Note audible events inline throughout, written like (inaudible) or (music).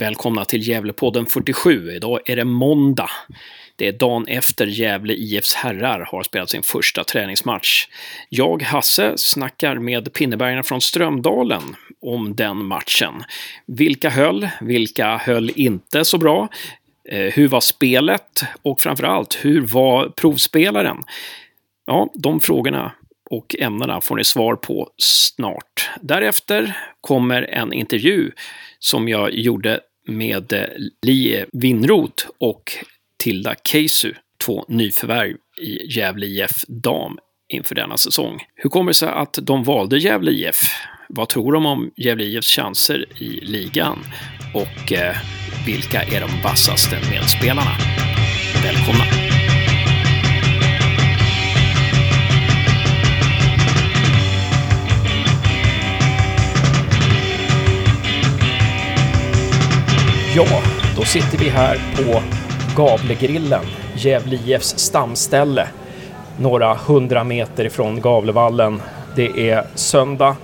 Välkomna till Gävlepodden 47. Idag är det måndag. Det är dagen efter Gävle IFs herrar har spelat sin första träningsmatch. Jag, Hasse, snackar med Pinnebergarna från Strömdalen om den matchen. Vilka höll? Vilka höll inte så bra? Eh, hur var spelet? Och framförallt, hur var provspelaren? Ja, de frågorna och ämnena får ni svar på snart. Därefter kommer en intervju som jag gjorde med eh, Li Winroth och Tilda Keisu, två nyförvärv i Gävle IF dam inför denna säsong. Hur kommer det sig att de valde Gävle IF? Vad tror de om Gävle IFs chanser i ligan? Och eh, vilka är de vassaste medspelarna? Välkomna! Ja, då sitter vi här på Gavlegrillen, Gävle IFs stamställe, några hundra meter ifrån Gavlevallen. Det är söndag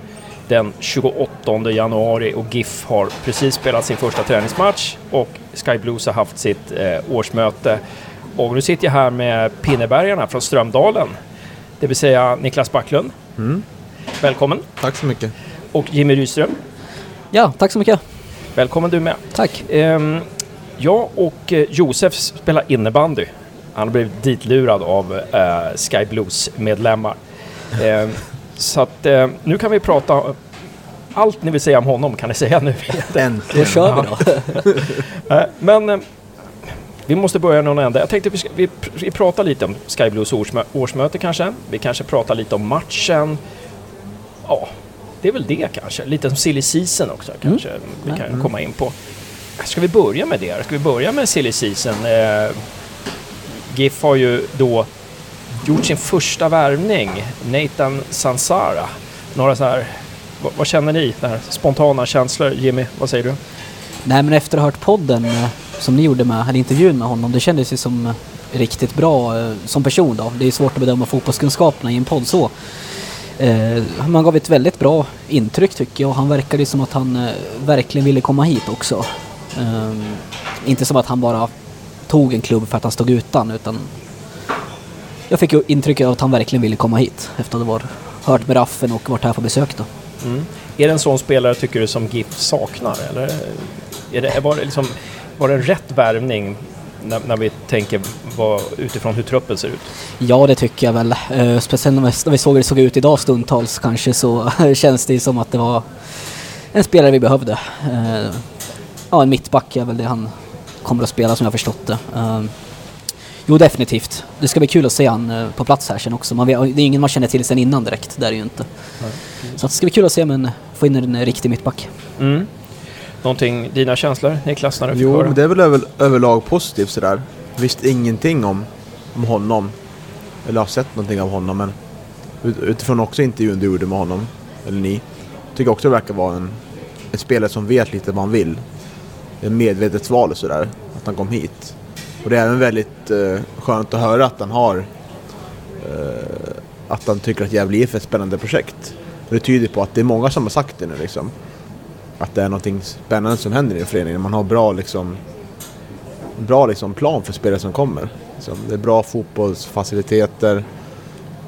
den 28 januari och GIF har precis spelat sin första träningsmatch och Sky Blues har haft sitt eh, årsmöte. Och nu sitter jag här med Pinnebergarna från Strömdalen, det vill säga Niklas Backlund. Mm. Välkommen! Tack så mycket. Och Jimmy Rydström. Ja, tack så mycket. Välkommen du med. Tack. Ehm, jag och eh, Josef spelar innebandy. Han har blivit ditlurad av eh, Sky Blues-medlemmar. Ehm, (laughs) så att eh, nu kan vi prata... Allt ni vill säga om honom kan ni säga nu. (laughs) Äntligen. Då kör vi då. (laughs) Men vi måste börja någon ända. Jag tänkte vi, ska, vi, vi pratar lite om Sky Blues årsmö, årsmöte kanske. Vi kanske pratar lite om matchen. Ja, det är väl det kanske. Lite som silly season också kanske vi kan komma in på. Ska vi börja med det? Ska vi börja med silly season? Eh, GIF har ju då gjort sin första värvning. Nathan Sansara. Några så här... Vad, vad känner ni? Här, spontana känslor. Jimmy, vad säger du? Nej men efter att ha hört podden eh, som ni gjorde med, eller intervjun med honom, det kändes ju som eh, riktigt bra eh, som person då. Det är svårt att bedöma fotbollskunskaperna i en podd så. Eh, man gav ett väldigt bra intryck tycker jag. Han verkade ju som att han eh, verkligen ville komma hit också. Eh, inte som att han bara tog en klubb för att han stod utan utan jag fick ju intrycket av att han verkligen ville komma hit efter att ha hört med Raffen och varit här på besök då. Mm. Är det en sån spelare tycker du som GIF saknar? Eller är det, var, det liksom, var det en rätt värvning när, när vi tänker vad, utifrån hur truppen ser ut? Ja, det tycker jag väl. Uh, speciellt när vi, såg hur det såg ut idag stundtals kanske så (laughs) känns det som att det var en spelare vi behövde. Eh, ja, en mittback är väl det han kommer att spela som jag har förstått det. Eh, jo, definitivt. Det ska bli kul att se han på plats här sen också. Man det är ingen man känner till sen innan direkt, det är det ju inte. Så att det ska bli kul att se men få in en riktig mittback. Mm. Någonting, dina känslor Niklas när du Jo, men det är väl över, överlag positivt sådär. Visste ingenting om, om honom. Eller har sett någonting av honom men ut, utifrån också intervjun du gjorde med honom, eller ni. Tycker också det verkar vara en, en spelare som vet lite vad han vill. Ett medvetet val och sådär, att han kom hit. Och det är även väldigt eh, skönt att höra att han har eh, att han tycker att Gävle IF är ett spännande projekt. Och det tyder på att det är många som har sagt det nu liksom. Att det är någonting spännande som händer i föreningen. Man har bra liksom bra liksom plan för spelare som kommer. Liksom, det är bra fotbollsfaciliteter,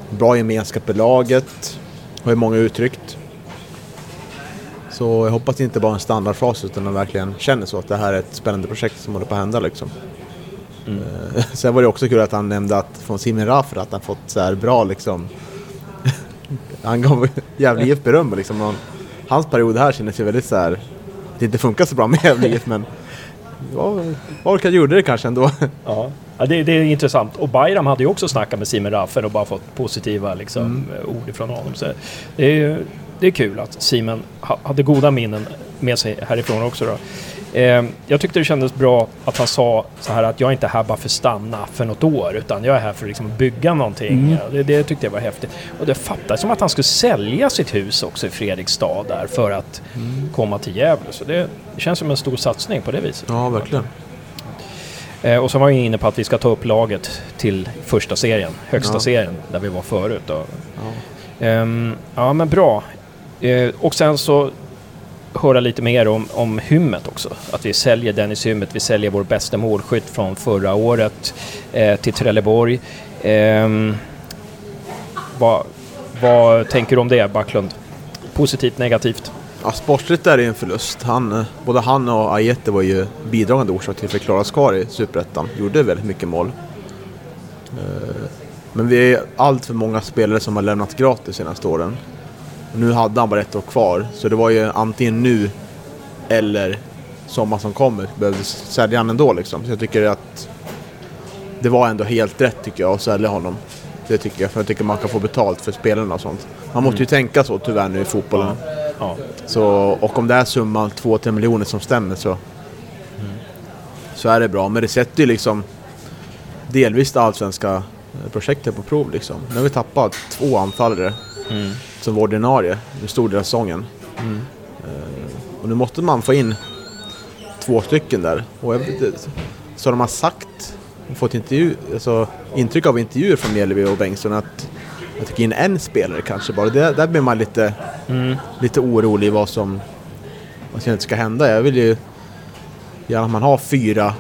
bra gemenskap i laget, har ju många uttryckt. Så jag hoppas det inte bara är en standardfras utan de verkligen känner så att det här är ett spännande projekt som håller på att hända liksom. Eh, Sen var det också kul att han nämnde att från Simin Raffer att han fått så här bra liksom (laughs) Han gav Gävle IF beröm liksom. Hans period här kändes ju väldigt så här Det inte funkar så bra med (laughs) Gävle men Ja, Orkad gjorde det kanske ändå. Ja, ja det, det är intressant. Och Bayram hade ju också snackat med Simen Raffer och bara fått positiva liksom, ord ifrån honom. Så det är, det är kul att Simen ha, hade goda minnen med sig härifrån också. Då. Eh, jag tyckte det kändes bra att han sa så här att jag är inte här bara för att stanna för något år utan jag är här för att liksom bygga någonting. Ja, det, det tyckte jag var häftigt. Och det fattades som att han skulle sälja sitt hus också i Fredrikstad där för att komma till Gävle. Så det, det känns som en stor satsning på det viset. Ja, verkligen. Eh, och så var jag inne på att vi ska ta upp laget till första serien, högsta Ja. serien, där vi var förut. Ja. Ehm, ja, men bra. Eh, och sen så höra lite mer om, om Hymmet också. Att vi säljer Dennis Hymmet, vi säljer vår bästa målskytt från förra året eh, till Trelleborg. Eh, vad, vad tänker du om det, Backlund? Positivt, negativt? Ja, sportsligt är det en förlust. Han, eh, både han och Ajete var ju bidragande orsak till att vi klarade oss kvar i Superettan. Gjorde väldigt mycket mål. Eh, men vi är allt för många spelare som har lämnat gratis de senaste åren. Och nu hade han bara ett år kvar, så det var ju antingen nu eller sommar som kommer. Behövde sälja han ändå liksom. Så jag tycker att det var ändå helt rätt tycker jag att sälja honom. Det tycker jag, för jag tycker man kan få betalt för spelarna och sånt. Man måste ju tänka så tyvärr nu i fotbollen. Ja. Så, och om det är summan 2-3 miljoner som stämmer så, så är det bra. Men det sätter ju liksom delvis det allsvenska projektet på prov liksom. Nu har vi tappat två anfallare Mm. som var ordinarie en stor del av säsongen. Mm. Eh, och nu måste man få in två stycken där. Och jag, så de har sagt, fått intervju, alltså, intryck av intervjuer från Mjällby och Bengtsson att jag tycker in en spelare kanske bara. Det, där blir man lite, Mm. lite orolig vad som, vad som ska hända. Jag vill ju gärna att man har fyra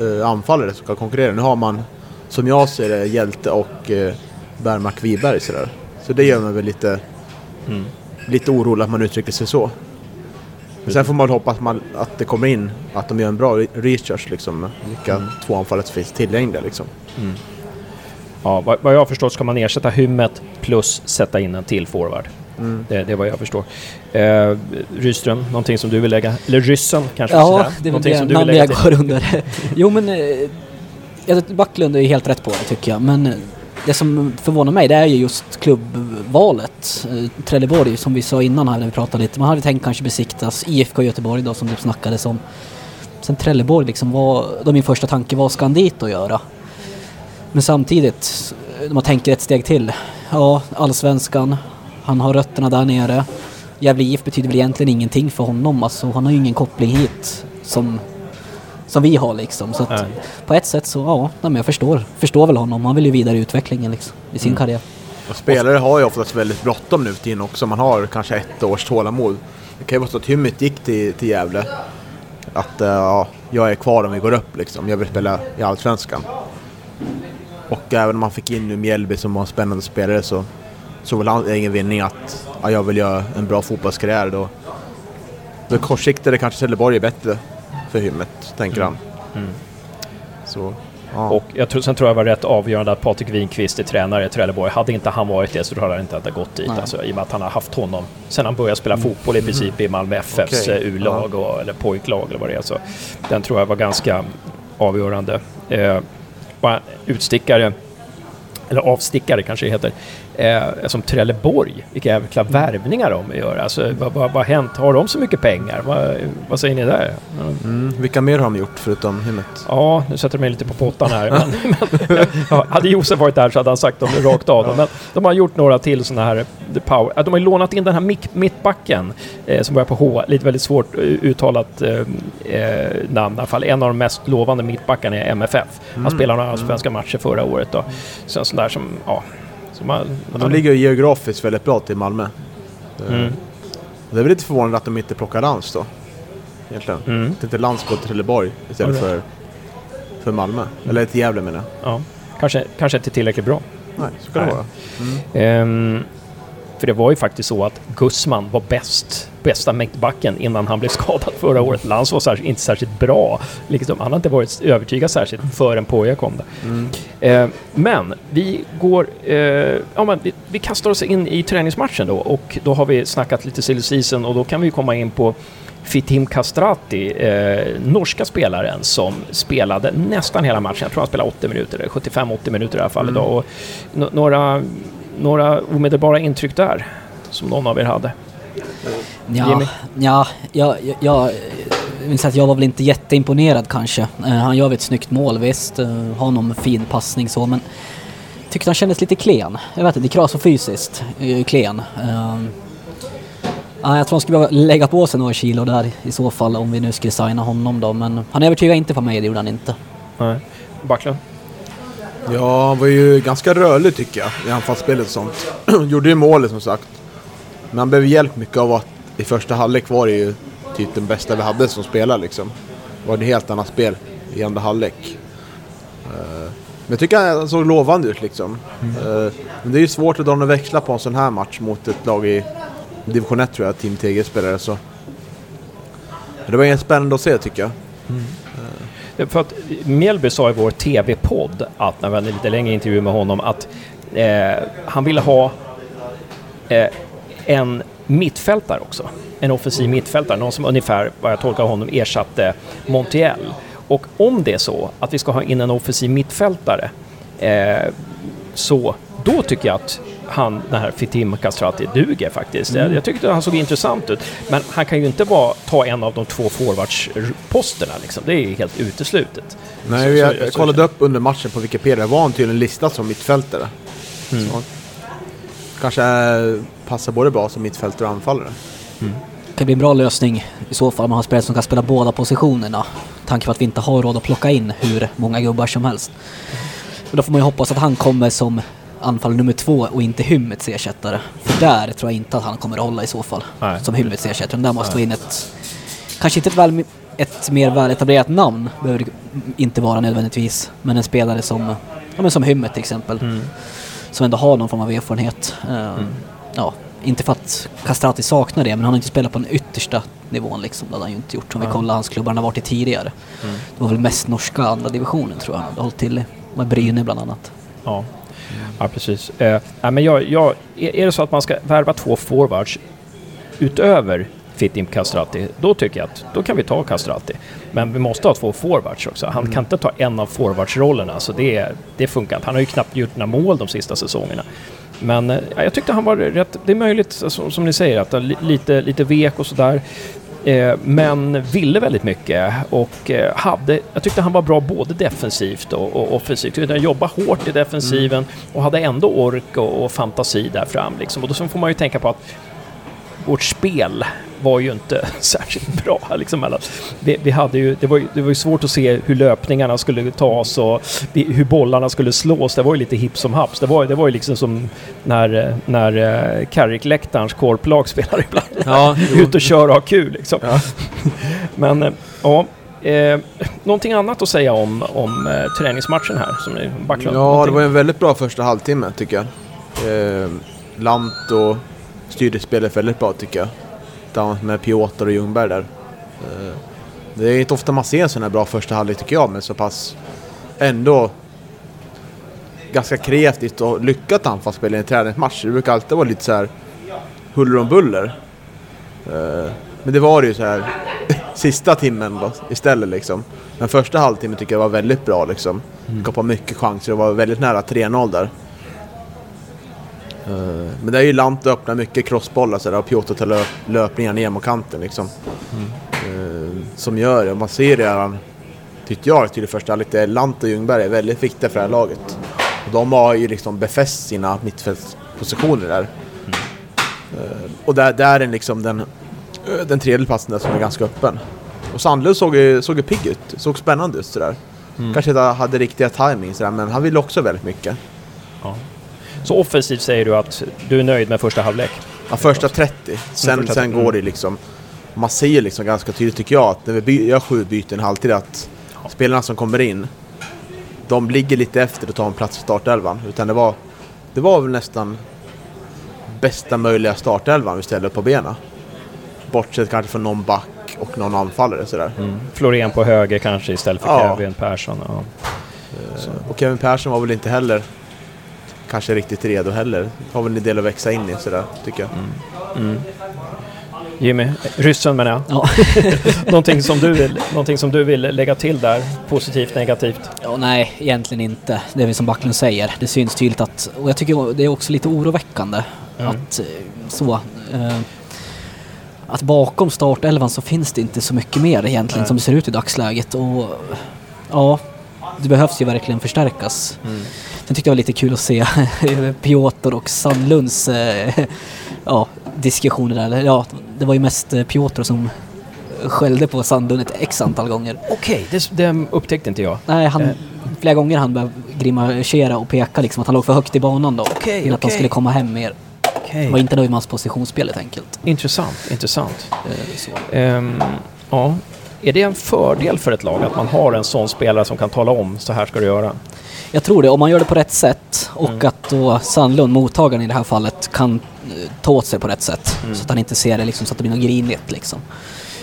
eh, anfallare som kan konkurrera. Nu har man, som jag ser det, Hjälte och eh, Bergmark Wiberg sådär. Så det gör mig väl lite, Mm. lite orolig att man uttrycker sig så. Men sen får man hoppas att, man, att det kommer in, att de gör en bra re- research liksom. Vilka två anfallare som finns tillgängliga liksom. Ja, vad, vad jag har förstått ska man ersätta Hymmet plus sätta in en till forward. Mm. Det, det är vad jag förstår. Eh, Ryström, någonting som du vill lägga... Eller Ryssen kanske? Ja, sådär. det är väl någonting det som du vill namn lägga jag går under. (laughs) jo men, eh, jag tycker Backlund är ju helt rätt på det tycker jag. Men eh, det som förvånar mig det är ju just klubbvalet. Eh, Trelleborg som vi sa innan här när vi pratade lite. Man hade tänkt kanske besiktas IFK Göteborg då som det snackades om. Sen Trelleborg liksom var, då min första tanke vad ska han dit och göra? Men samtidigt, om när man tänker ett steg till. Ja, allsvenskan. Han har rötterna där nere. Gävle IF betyder väl egentligen ingenting för honom. Alltså, han har ju ingen koppling hit som, som vi har liksom. Så att, på ett sätt så, ja, men jag förstår, förstår väl honom. Han vill ju vidare i utvecklingen liksom, i sin Mm. karriär. Och spelare har ju oftast väldigt bråttom nu tiden också. Man har kanske ett års tålamod. Det kan ju vara så att Hymmet gick till, till Gävle. Att eh, ja, jag är kvar om vi går upp liksom. Jag vill spela i Allsvenskan. Och även om man fick in nu Mjällby som var en spännande spelare så så vill han ingen vinning att ja, jag vill göra en bra fotbollskarriär då. Då kortsiktigt är kanske Trelleborg är bättre för Hymmet, tänker han. Mm. Så, ja. Och jag tror, sen tror jag var rätt avgörande att Patrik Winqvist är tränare i Trelleborg. Hade inte han varit det så tror jag inte hade gått dit. Nej. Alltså, I och med att han har haft honom sen han började spela fotboll i princip i Malmö FFs Okej. eh, U-lag och, eller pojklag eller vad det är. Så den tror jag var ganska avgörande. Eh, bara utstickare, eller avstickare kanske det heter, eh, som Trelleborg. Vilka jävla värvningar de gör. Alltså, vad, vad, vad har hänt? Har de så mycket pengar? Vad, vad säger ni där? Mm. Vilka mer har de gjort förutom Hymmet? Ja, nu sätter de mig lite på pottan här. Men, (laughs) men, ja, hade Josef varit där så hade han sagt dem rakt av. Men de har gjort några till sådana här the power. De har ju lånat in den här mitt, mittbacken eh, som börjar på H. Lite väldigt svårt eh, uttalat eh, eh, namn i alla fall. En av de mest lovande mittbackarna är MFF. Han spelade några allsvenska matcher förra året. Då. Så en sån där som, ja... Man, De ligger ju geografiskt väldigt bra till Malmö. Eh, Mm. Det är väl lite förvånande att de inte plockar Lantz då. Egentligen. Mm. Att inte Lantz går till Trelleborg istället Ja, det- för, för Malmö. Eller till Gävle menar jag. Ja, kanske, kanske inte tillräckligt bra. Nej, så kan det Nej. vara. Ehm, för det var ju faktiskt så att Gussman var bäst, bästa mittbacken innan han blev skadad förra året. Lantz var särskilt, inte särskilt bra. Liksom, han har inte varit övertygad särskilt förrän Poja kom där. Ehm, men vi går... eh, ja, men vi, vi kastar oss in i träningsmatchen då och då har vi snackat lite silly season och då kan vi komma in på Fitim Kastrati, eh, norska spelaren som spelade nästan hela matchen. Jag tror han spelade 80 minuter, eller 75-80 minuter i alla fall idag. Och några, några omedelbara intryck där som någon av er hade. Ja, ja, jag, jag, jag minns att jag var väl inte jätteimponerad kanske. Eh, han gör väl ett snyggt mål visst, uh, har någon fin passning så men tyckte han kändes lite klen. Jag vet inte, det kras så fysiskt uh, klen. Uh, ja, jag tror han skulle behöva lägga på sig några kilo där i så fall om vi nu skulle signa honom då men han övertygade inte för mig, det gjorde han inte. Nej. Backlund? Ja, han var ju ganska rörlig tycker jag i anfallsspelet och sånt. (clears throat) Gjorde ju målet som sagt. Men han behöver hjälp mycket av att i första halvlek var det ju typ den bästa vi hade som spelare liksom. Det var ett helt annat spel i andra halvlek. Eh, men jag tycker han såg lovande ut liksom. Eh, men det är ju svårt att dra några växlar på en sån här match mot ett lag i division 1 tror jag Team TG spelade så. Det var spännande att se tycker jag. För att Mjällby sa i vår TV-podd, att när vi hade en lite längre intervju med honom, att eh, han ville ha eh, en mittfältare också. En offensiv mittfältare, någon som ungefär, vad jag tolkar honom, ersatte Montiel. Och om det är så att vi ska ha in en offensiv mittfältare, eh, så då tycker jag att han, den här Fitim Kastrati, duger faktiskt. Jag, jag tyckte han såg intressant ut. Men han kan ju inte vara, ta en av de två forwardsposterna liksom. Det är ju helt uteslutet. Nej, Så- jag, så- jag så- kollade upp under matchen på Wikipedia, var han tydligen listad som mittfältare. Så, kanske eh, passar både bra som mittfältare och anfallare. Det kan bli en bra lösning i så fall om man har spelare som kan spela båda positionerna. Tanke på att vi inte har råd att plocka in hur många gubbar som helst. Men då får man ju hoppas att han kommer som anfallare nummer två och inte Hymmets ersättare. För där tror jag inte att han kommer att hålla i så fall. Nej. Som Hymmets ersättare. Där måste vi in ett... Kanske inte ett, väl, ett mer väletablerat namn, behöver inte vara nödvändigtvis. Men en spelare som, ja, men som Hymmet till exempel. Mm. Som ändå har någon form av erfarenhet. Eh, Ja, inte för att Castrati saknar det, men han har inte spelat på den yttersta nivån liksom. Det hade han ju inte gjort. Om vi kollar hans klubbar han har varit i tidigare. Mm. Det var väl mest norska andra divisionen tror jag han hade hållit till i. Med Bryne bland annat. Ja, ja precis. Eh, nej, men jag, jag, är det så att man ska värva två forwards utöver Fitim Castrati, då tycker jag att då kan vi ta Castrati. Men vi måste ha två forwards också. Han kan inte ta en av forwardsrollerna, så det, det funkar inte. Han har ju knappt gjort några mål de sista säsongerna. Men eh, ja, jag tyckte han var rätt... Det är möjligt, som, som ni säger, att lite, lite vek och sådär. Eh, men ville väldigt mycket och eh, hade, jag tyckte han var bra både defensivt och, och offensivt. Han jobbade hårt i defensiven och hade ändå ork och, och fantasi där fram. Liksom. Och då får man ju tänka på att vårt spel var ju inte (laughs) särskilt bra. Liksom. Vi, vi hade ju, det, var ju, det var ju svårt att se hur löpningarna skulle tas och vi, hur bollarna skulle slås. Det var ju lite hipp som haps. Det var, det var ju liksom som när, när uh, Carrick-läktarens korplag (laughs) spelar ibland. Ja, Ut och köra och ha kul liksom. Ja. (laughs) Men eh, ja, eh, någonting annat att säga om, om eh, träningsmatchen här som ni Backlund? Ja, det Någonting? var en väldigt bra första halvtimme tycker jag. Eh, Lant och styrde spelet väldigt bra tycker jag. Tillsammans med Piotr och Ljungberg där. Eh, det är inte ofta man ser en sån här bra första halvlek tycker jag, men så pass ändå ganska kreativt och lyckat anfallsspel i en träningsmatch. Det brukar alltid vara lite så här huller om buller. Eh, men det var det ju så här (laughs) sista timmen då, istället liksom. Men första halvtimmen tycker jag var väldigt bra liksom. Mm. Skapade mycket chanser och var väldigt nära 3-0 där. Eh, men det är ju Lant att öppna mycket crossbollar sådär och Piotr tar löp, löpningar ner mot kanten liksom. Eh, som gör det. Man ser det redan, tyckte jag, till det första halvlek. Lant och Ljungberg är väldigt viktiga för det här laget. Och de har ju liksom befäst sina mittfältspositioner där. Eh, och där, där är liksom den, den tredje platsen där som är ganska öppen. Och Sandlund såg ju, såg ju pigg ut, såg spännande ut sådär. Kanske inte hade riktiga timing sådär, men han ville också väldigt mycket. Ja. Så offensivt säger du att du är nöjd med första halvlek? Ja, första 30. Sen, första sen 30, går det liksom... Man ser liksom ganska tydligt tycker jag att när vi by- gör sju byten i halvtid att spelarna som kommer in, de ligger lite efter och tar en plats i startelvan. Utan det var, det var väl nästan bästa möjliga startelvan vi ställde på benen. Bortsett kanske från någon back och någon anfallare sådär. Mm. Florén på höger kanske istället för Ja. Kevin Persson. Ja. Och Kevin Persson var väl inte heller kanske riktigt redo heller. Har väl en del att växa in i sådär, tycker jag. Mm. Jimmy, ryssen menar jag. Ja. (laughs) någonting, som du vill, någonting som du vill lägga till där? Positivt, negativt? Ja, nej, egentligen inte. Det är väl som Backlund säger. Det syns tydligt att, och jag tycker det är också lite oroväckande Mm. att eh, så, eh, att bakom startelvan så finns det inte så mycket mer egentligen Nej. som det ser ut i dagsläget och ja, det behövs ju verkligen förstärkas. Mm. Sen tyckte jag det var lite kul att se (laughs) Piotr och Sandlunds eh, ja, diskussioner där. Ja, det var ju mest eh, Piotr som skällde på Sandlund ett x antal gånger. Okej, det, det upptäckte inte jag. Nej, han, Eh. flera gånger han började grimasera och peka liksom att han låg för högt i banan då. Okej, till att de skulle komma hem mer. Okej. De var inte nöjd med hans positionsspel helt enkelt. Intressant, intressant. Eh. Ehm, ja. Är det en fördel för ett lag att man har en sån spelare som kan tala om så här ska du göra? Jag tror det, om man gör det på rätt sätt och Mm. att då Sandlund, mottagaren i det här fallet, kan eh, ta åt sig på rätt sätt. Mm. Så att han inte ser det liksom, så att det blir något grinigt liksom.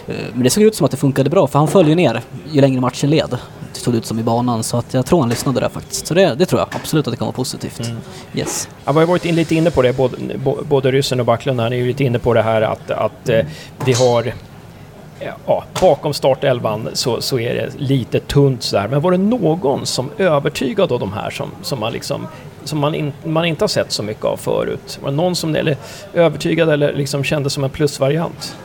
Eh, Men det såg ut som att det funkade bra, för han föll ju ner ju längre matchen led. Det såg ut som i banan, så att jag tror han lyssnade där faktiskt. Så det, det tror jag absolut att det kan vara positivt. Mm. Yes. Jag har varit in, lite inne på det, både, både ryssen och Backlund ni är ju lite inne på det här att, att eh, vi har Ja, bakom startelvan så, så är det lite tunt sådär. Men var det någon som övertygade av de här som, som, man, liksom, som man, in, man inte har sett så mycket av förut? Var det någon som eller, övertygade eller liksom kände som en plusvariant?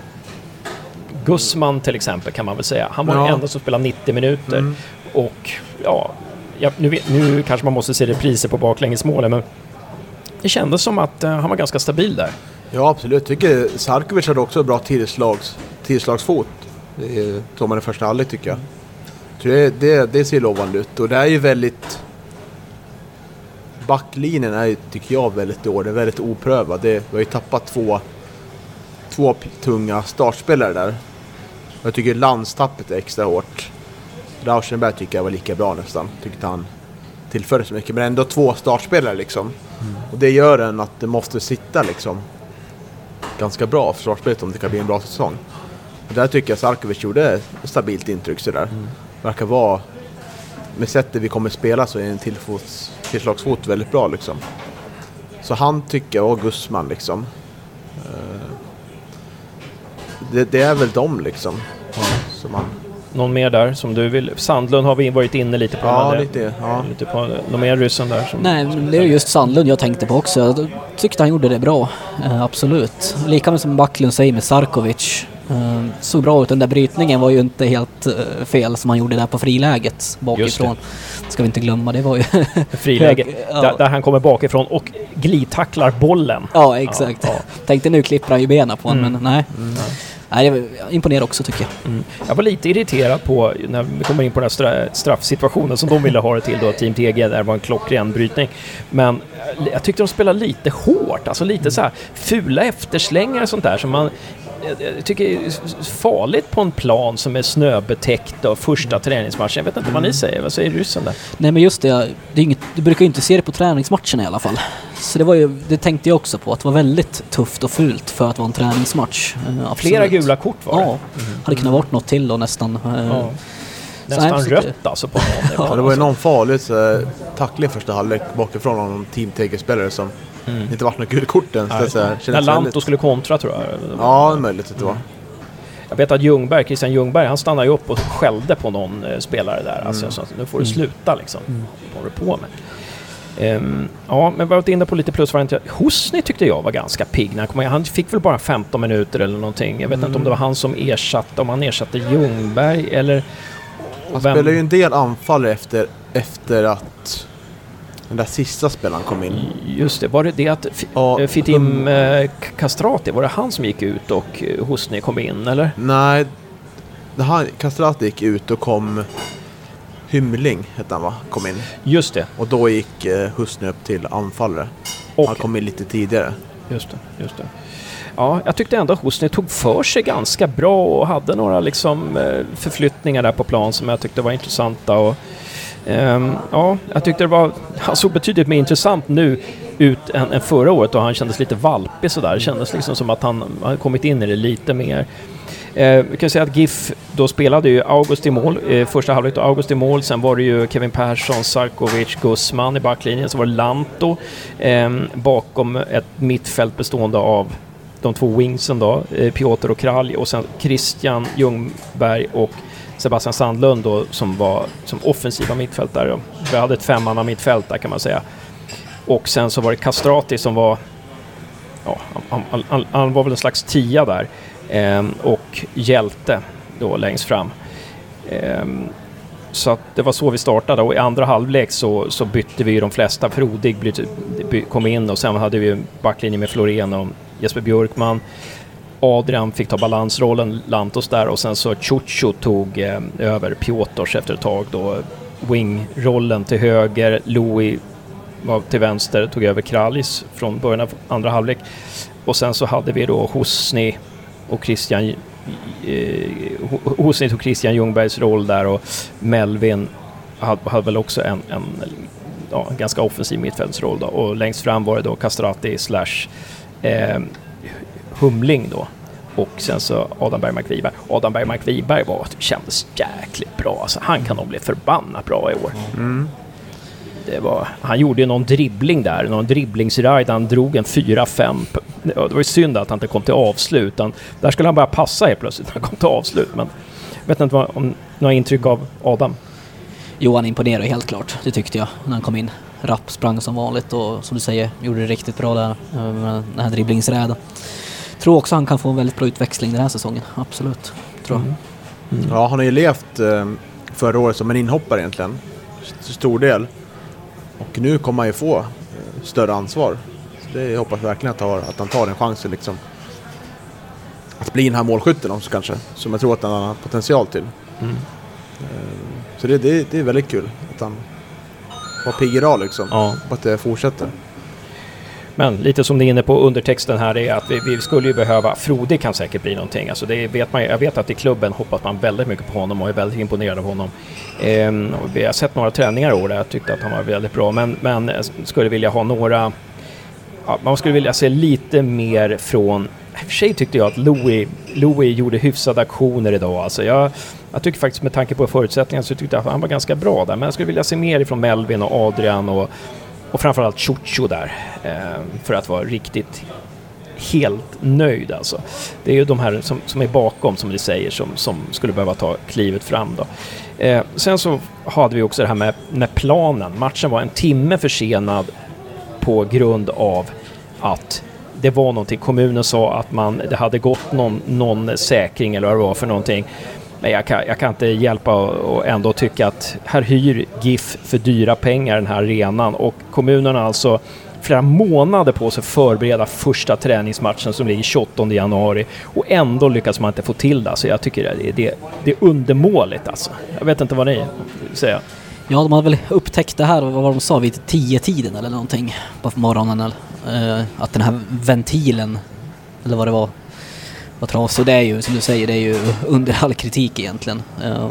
Gussman till exempel kan man väl säga. Han var Ja. den enda som spelade 90 minuter. Mm. Och ja, ja nu, vet, nu kanske man måste se repriser på baklängesmålen men det kändes som att eh, han var ganska stabil där. Ja, absolut. Jag tycker Sarkovic hade också bra tillslags, tillslagsfot. Det såg man i första halvlek tycker jag. Det, det, det ser lovande ut. Och det är ju väldigt... Backlinjen är ju, tycker jag, väldigt dålig. Den är väldigt oprövad. Det, vi har ju tappat två, två tunga startspelare där. Jag tycker landstappet är extra hårt. Rauschenberg tycker jag var lika bra nästan. Tyckte han tillförde så mycket. Men ändå två startspelare liksom. Och det gör en att det måste sitta liksom ganska bra försvarsspelet om det kan bli en bra säsong. Och där tycker jag Sarkovic gjorde ett stabilt intryck sådär. Verkar vara, med sättet vi kommer spela så är en tillfots, tillslagsfot väldigt bra liksom. Så han tycker jag, och Gussman liksom. Eh, Det, det är väl de liksom. Som man, Någon mer där som du vill? Sandlund har vi varit inne lite på. ja, det- lite. Ja. lite på någon mer ryssen där? Som, Nej, det är just Sandlund jag tänkte på också. Jag tyckte han gjorde det bra. Eh, absolut. Lika med som Backlund säger med Sarkovic. Eh, såg bra ut. Den där brytningen var ju inte helt eh, fel som han gjorde där på friläget bakifrån. Ska vi inte glömma. Det var ju... (laughs) friläge. hög- (laughs) ja. där, där han kommer bakifrån och glidtacklar bollen. ja, exakt. Ja, ja. Tänkte nu klipper han ju benen på honom, Mm. men nej. Nej, jag imponerar också tycker jag. Mm. Jag var lite irriterad på, när vi kommer in på den här straffsituationen som de ville ha det till då, Team TG, där det var en klockren brytning. Men eh, jag tyckte de spelade lite hårt, alltså lite så här fula efterslängar och sånt där som man jag- jag tycker är farligt på en plan som är snöbetäckt och första träningsmatchen. Jag vet inte vad ni säger, vad säger ryssen där? Nej men just det, det är inget, du brukar ju inte se det på träningsmatcherna i alla fall. Så det var ju, det tänkte jag också på, att det var väldigt tufft och fult för att vara en träningsmatch. Eh, absolut. Flera gula kort var det. Ja, hade kunnat varit något till då nästan. Eh, Ja. Nästan rött alltså på någon. Ja, det var ju någon farlig så, tackling första halvlek bakifrån av någon Team TG-spelare som inte vart något gult kort ens. Det, så här, När Lanto väldigt- skulle kontra tror jag. Ja, det är möjligt att det var. Jag vet att Ljungberg, Christian Ljungberg, han stannade ju upp och skällde på någon eh, spelare där. Alltså, Mm. så, att nu får du sluta liksom. Vad håller du på med? Ehm, ja, men vi har varit inne på lite plusvarianter. Hosni tyckte jag var ganska pigg när han kom. Han fick väl bara 15 minuter eller någonting. Jag vet inte Mm. om det var han som ersatte, om han ersatte Ljungberg eller... Han vem- spelade ju en del anfall efter, efter att den där sista spelaren kom in. Just det, var det det att F- Ja, eh, Fitim eh, Castrati, var det han som gick ut och eh, Hosni kom in eller? Nej, han, Castrati gick ut och kom Hymling, hette han va? Kom in. Just det, Och då gick eh, Husny upp till anfallare. och Han kom in lite tidigare. Just det, just det. Ja, jag tyckte ändå att Hosni tog för sig ganska bra och hade några liksom eh, förflyttningar där på plan som jag tyckte var intressanta. Och, Ehm, ja, jag tyckte det var... Han såg betydligt mer intressant nu ut än, än förra året och han kändes lite valpig sådär. Det kändes liksom som att han hade kommit in i det lite mer. Eh, vi kan säga att GIF då spelade ju August i mål, eh, första halvlek då August i mål, sen var det ju Kevin Persson, Sarkovic, Guzman i backlinjen, så var det Lanto eh, bakom ett mittfält bestående av de två wingsen då, eh, Piotr och Kralj och sen Christian Ljungberg och Sebastian Sandlund då som var som offensiva mittfältare. Vi hade ett femmanna mittfält där kan man säga. Och sen så var det Castrati som var ja, han, han, han, var väl en slags tia där. Ehm, och hjälte då längst fram. Ehm, så att det var så vi startade och i andra halvlek så, så bytte vi ju de flesta. Frodig typ- kom in och sen hade vi en backlinje med Florén och Jesper Björkman. Adrian fick ta balansrollen, Lantos där och sen så Chucho tog eh, över Piotrs efter ett tag då. Wing-rollen till höger, Louis var till vänster, tog över Kralis från början av andra halvlek. Och sen så hade vi då Hosni och Christian eh, Hosni tog Christian Ljungbergs roll där och Melvin hade, hade väl också en, en ja, ganska offensiv mittfältsroll då. Och längst fram var det då Castrati slash eh, Humling då. Och sen så Adam Bergmark Wiberg. Adam Bergmark Wiberg var, kändes jäkligt bra. Alltså, han kan nog bli förbannat bra i år. Mm. Det var, han gjorde ju någon dribbling där, någon dribblingsride. Han drog en 4-5. Det var ju synd att han inte kom till avslut. Han, där skulle han bara passa helt plötsligt när han kom till avslut. Men jag vet inte vad, om några intryck av Adam? Johan imponerade helt klart, det tyckte jag, när han kom in. Rapp sprang som vanligt och som du säger, gjorde det riktigt bra där eh, med den här dribblingsräden. Tror också han kan få en väldigt bra utväxling den här säsongen, absolut. Tror jag. Mm. Ja, han har ju levt eh, förra året som en inhoppare egentligen. Till stor del. Och nu kommer han ju få eh, större ansvar. Så det jag hoppas verkligen att, har, att han tar den chansen liksom. Att bli den här målskytten också kanske. Som jag tror att han har potential till. Mm. Så det, det, det är väldigt kul att han var pigg idag liksom. Ja. Och att det fortsätter. Men lite som ni är inne på undertexten här är att vi, vi skulle ju behöva, Frode kan säkert bli någonting. Alltså det vet man, jag vet att i klubben hoppas man väldigt mycket på honom och är väldigt imponerad av honom. Ehm, och vi har sett några träningar i år där jag tyckte att han var väldigt bra. Men, men skulle vilja ha några, ja, man skulle vilja se lite mer från i och för sig tyckte jag att Louis, Louis gjorde hyfsade aktioner idag. Alltså jag, jag tycker faktiskt med tanke på förutsättningarna så tyckte jag att han var ganska bra där. Men jag skulle vilja se mer ifrån Melvin och Adrian och, och framförallt Chocho där. Eh, för att vara riktigt helt nöjd alltså. Det är ju de här som, som är bakom, som du säger, som, som skulle behöva ta klivet fram då. Eh, sen så hade vi också det här med, med planen. Matchen var en timme försenad på grund av att det var någonting. Kommunen sa att man, det hade gått någon, någon säkring eller vad det var för någonting. Men jag kan, jag kan inte hjälpa och ändå tycka att här hyr GIF för dyra pengar den här arenan och kommunen har alltså flera månader på sig att förbereda första träningsmatchen som ligger 28 januari och ändå lyckas man inte få till det. Så jag tycker det, det, det är undermåligt alltså. Jag vet inte vad ni säger. Ja, de hade väl upptäckt det här, vad var de sa, vid tio tiden eller någonting på morgonen. Eller, eh, att den här ventilen, eller vad det var, var trasig. Det är ju, som du säger, det är ju under all kritik egentligen. Eh,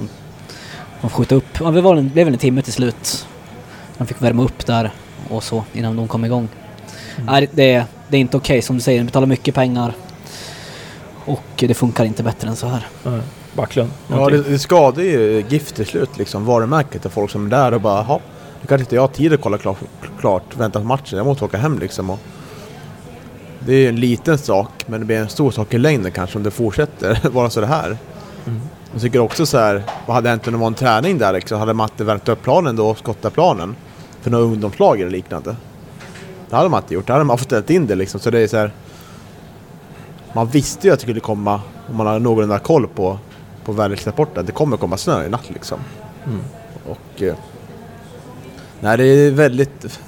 de skjuter upp, ja, det var en, blev väl en timme till slut. De fick värma upp där och så innan de kom igång. Mm. Nej, det, det är inte okej okay, som du säger, de betalar mycket pengar. Och det funkar inte bättre än så här. Mm. Backlund? Ja, det, det skadar ju GIF till slut liksom, varumärket och folk som är där och bara, ja, nu kanske inte jag har tid att kolla klart, klart vänta på matchen, jag måste åka hem liksom. Och det är en liten sak, men det blir en stor sak i längden kanske om det fortsätter (laughs) vara så här. Mm. Jag tycker också så här, vad hade hänt om det var en träning där liksom? Hade Matte värmt upp planen då och skottat planen? För några ungdomslag eller liknande? Det hade man inte gjort, det hade man fått ställt in det liksom. Så det är så här, man visste ju att det skulle komma, om man hade någorlunda koll på på väderleksrapporten. Det kommer komma snö i natt liksom. Mm. Och... Eh, nej, det är väldigt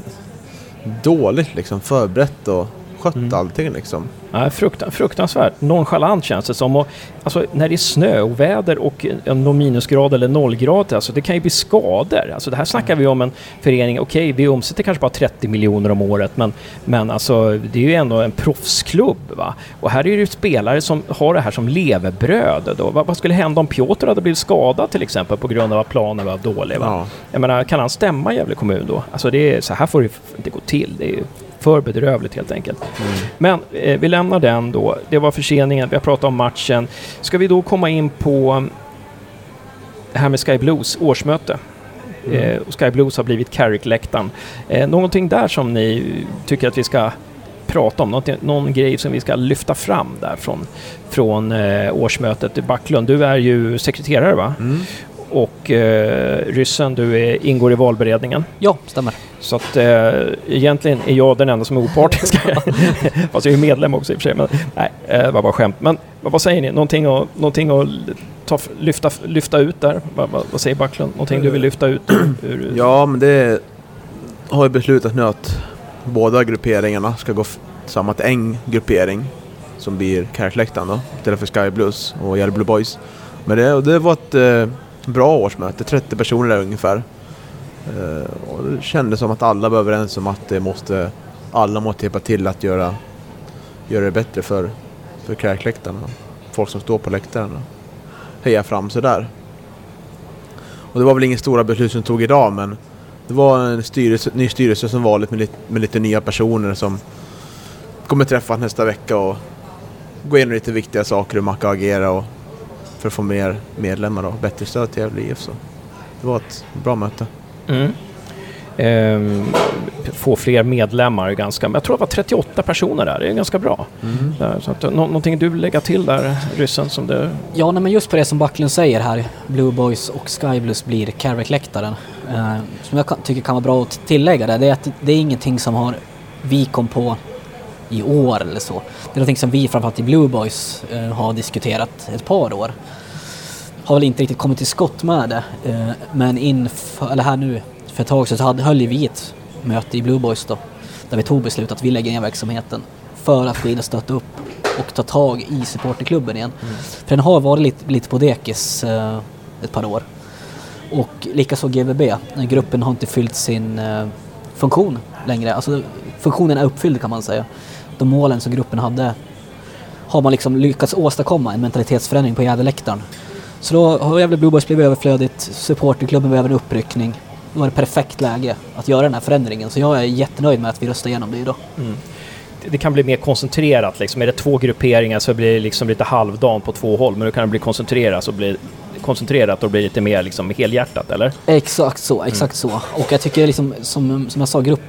dåligt liksom förberett och skött mm. allting liksom. Ja, fruktan, fruktansvärt nonchalant känns det som. Och, alltså, när det är snö och väder och någon minusgrad eller nollgrad, alltså, det kan ju bli skador. Alltså, det här snackar vi om en förening, okej okay, vi omsätter kanske bara 30 miljoner om året men, men alltså, det är ju ändå en proffsklubb. Va? Och här är det ju spelare som har det här som levebröd. Då. Vad, vad skulle hända om Piotr hade blivit skadad till exempel på grund av att planen var dålig? Va? Ja. Jag menar, kan han stämma Gävle kommun då? Alltså det är, så här får det inte gå till. Det är för bedrövligt helt enkelt. Mm. Men eh, vi lämnar den då. Det var förseningen, vi har pratat om matchen. Ska vi då komma in på mm, det här med Sky Blues årsmöte? Mm. Eh, och Sky Blues har blivit Carrick-läktaren. Eh, någonting där som ni tycker att vi ska prata om? Någonting, någon grej som vi ska lyfta fram där från, från eh, årsmötet? Backlund, du är ju sekreterare va? Mm och eh, ryssen, du är, ingår i valberedningen. Ja, stämmer. Så att eh, egentligen är jag den enda som är opartisk. (laughs) Fast jag är medlem också i och för sig. Men, nej, eh, det var bara skämt. Men vad säger ni? Någonting att, någonting att ta, lyfta, lyfta ut där? Vad, vad, vad säger Backlund? Någonting du vill lyfta ut? Ur, ja, men det har ju beslutat nu att båda grupperingarna ska gå samman till en gruppering som blir Kärrkläktaren då, istället för Sky Blues och Blue Boys. Men det, det var ett eh, bra årsmöte, 30 personer där ungefär. Eh, och det kändes som att alla var överens om att det måste, alla måste hjälpa till att göra, göra det bättre för, för kräkläktarna. Folk som står på läktarna. Heja fram sådär. Och det var väl inga stora beslut som tog idag men det var en styrelse, ny styrelse som vanligt med lite, med lite nya personer som kommer träffas nästa vecka och gå igenom lite viktiga saker hur man kan agera och för att få mer medlemmar och bättre stöd till Gävle IF. Så det var ett bra möte. Mm. Ehm, få fler medlemmar ganska... Jag tror det var 38 personer där, det är ganska bra. Mm. Där, så att, nå, någonting du vill lägga till där, ryssen, som det... Ja, nej, men just på det som Backlund säger här, Blue Boys och Sky Blues blir Carrick-läktaren. Eh, som jag kan, tycker kan vara bra att tillägga där, det är att det är ingenting som har vi kom på i år eller så. Det är någonting som vi framförallt i Blue Boys eh, har diskuterat ett par år. Har väl inte riktigt kommit till skott med det, eh, men inför, eller här nu för ett tag sedan så hade, höll vi ett möte i Blue Boys då, där vi tog beslut att vi lägger ner verksamheten för att gå in och stötta upp och ta tag i supporterklubben igen. För den har varit lite, lite på dekis eh, ett par år. Och likaså GVB, gruppen har inte fyllt sin eh, funktion längre. Alltså funktionen är uppfylld kan man säga. De målen som gruppen hade har man liksom lyckats åstadkomma en mentalitetsförändring på Gärdeläktaren. Så då har Gävle Blue Boys blivit överflödigt, supporterklubben behöver en uppryckning. Då var det perfekt läge att göra den här förändringen. Så jag är jättenöjd med att vi röstar igenom det idag. Det- Det kan bli mer koncentrerat liksom. Är det två grupperingar så blir det liksom lite halvdant på två håll. Men då kan det bli koncentrerat och bli koncentrerat och bli lite mer liksom helhjärtat, eller? Exakt så, exakt så. Och jag tycker liksom, som, som jag sa, grupp,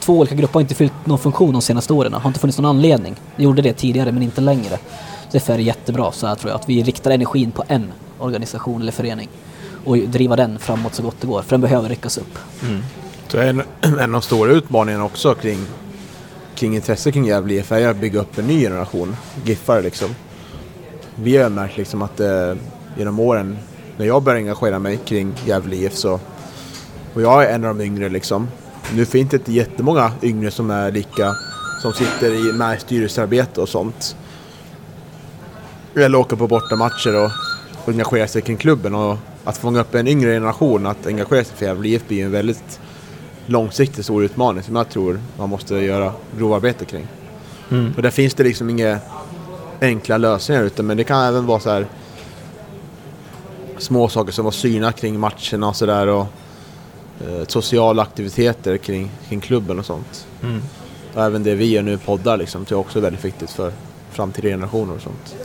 två olika grupper har inte fyllt någon funktion de senaste åren. Har inte funnits någon anledning. Det gjorde det tidigare men inte längre. Därför är det jättebra så här tror jag, att vi riktar energin på en organisation eller förening. Och driva den framåt så gott det går, för den behöver ryckas upp. Mm. Så en, (clears throat) en av de stora utmaningarna också kring, kring intresse kring Gävle IF är att bygga upp en ny generation giffare liksom. Vi har märkt liksom att eh, genom åren när jag började engagera mig kring Gävle IF så och jag är en av de yngre liksom. Nu finns det inte jättemånga yngre som är lika som sitter i med i styrelsearbete och sånt. Eller åker på bortamatcher och, och engagerar sig kring klubben och att fånga upp en yngre generation att engagera sig för Gävle IF blir en väldigt långsiktig stor utmaning som jag tror man måste göra grovarbete kring. Och där finns det liksom inga enkla lösningar utan men det kan även vara så här små saker som att syna kring matcherna och sådär och eh, sociala aktiviteter kring, kring klubben och sånt. Och även det vi gör nu, poddar liksom, tror jag också är väldigt viktigt för framtida generationer och sånt.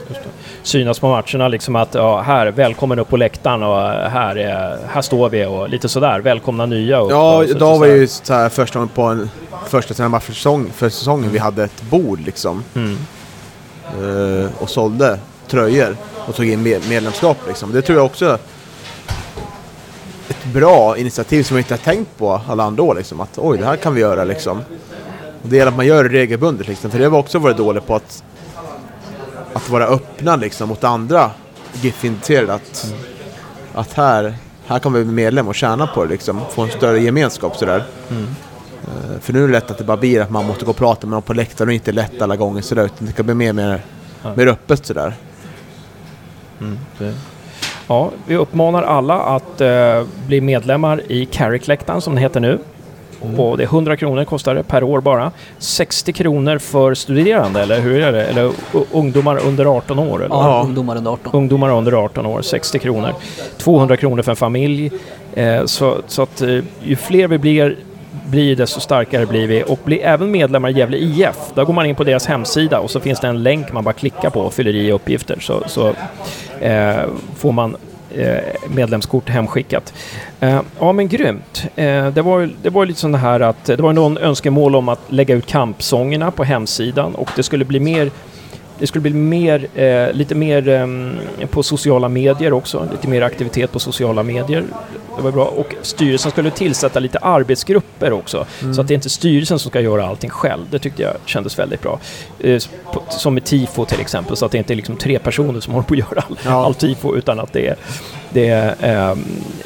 Synas på matcherna liksom att ja, här, välkommen upp på läktaren och här, är, här står vi och lite sådär. Välkomna nya. Ja, och så- idag var ju så här första gången på en första träningsmatch för, säsong, för säsongen vi hade ett bord liksom. Mm. Eh, och sålde tröjor och tog in med, medlemskap liksom. Det tror jag också ett bra initiativ som jag inte har tänkt på alla andra år liksom. Att oj, det här kan vi göra liksom. Och det gäller att man gör det regelbundet liksom. För det har vi också varit dåliga på att, att vara öppna liksom mot andra GIF-intresserade. Att, att här, här kan vi bli medlem och tjäna på det liksom. Få en större gemenskap sådär. Eh, För nu är det lätt att det bara blir att man måste gå och prata med någon på läktaren och inte lätt alla gånger sådär. Utan det ska bli mer, mer, mer öppet sådär. Det- Ja, vi uppmanar alla att eh, bli medlemmar i Carrick-läktaren som den heter nu. Och det är 100 kronor kostar det per år bara. 60 kronor för studerande, eller hur är det? Eller ungdomar under 18 år? Eller? Ja, Ja. ungdomar under 18. Ungdomar under 18 år, 60 kronor. 200 kronor för en familj. Eh, så, så att eh, ju fler vi blir, blir desto starkare blir vi. Och blir även medlemmar i Gävle IF, då går man in på deras hemsida och så finns det en länk man bara klickar på och fyller i uppgifter. Så, så eh, får man Eh, medlemskort hemskickat. Eh, ja men grymt. Eh, det var ju det var lite sån här att det var någon önskemål om att lägga ut kampsångerna på hemsidan och det skulle bli mer det skulle bli mer, eh, lite mer ehm, på sociala medier också, lite mer aktivitet på sociala medier. Det var bra. Och styrelsen skulle tillsätta lite arbetsgrupper också, så att det är inte styrelsen som ska göra allting själv. Det tyckte jag kändes väldigt bra. Eh, på- som med tifo till exempel, så att det inte är liksom tre personer som (laughs) håller på att göra all, Ja. all tifo, utan att det är, det är, ehm,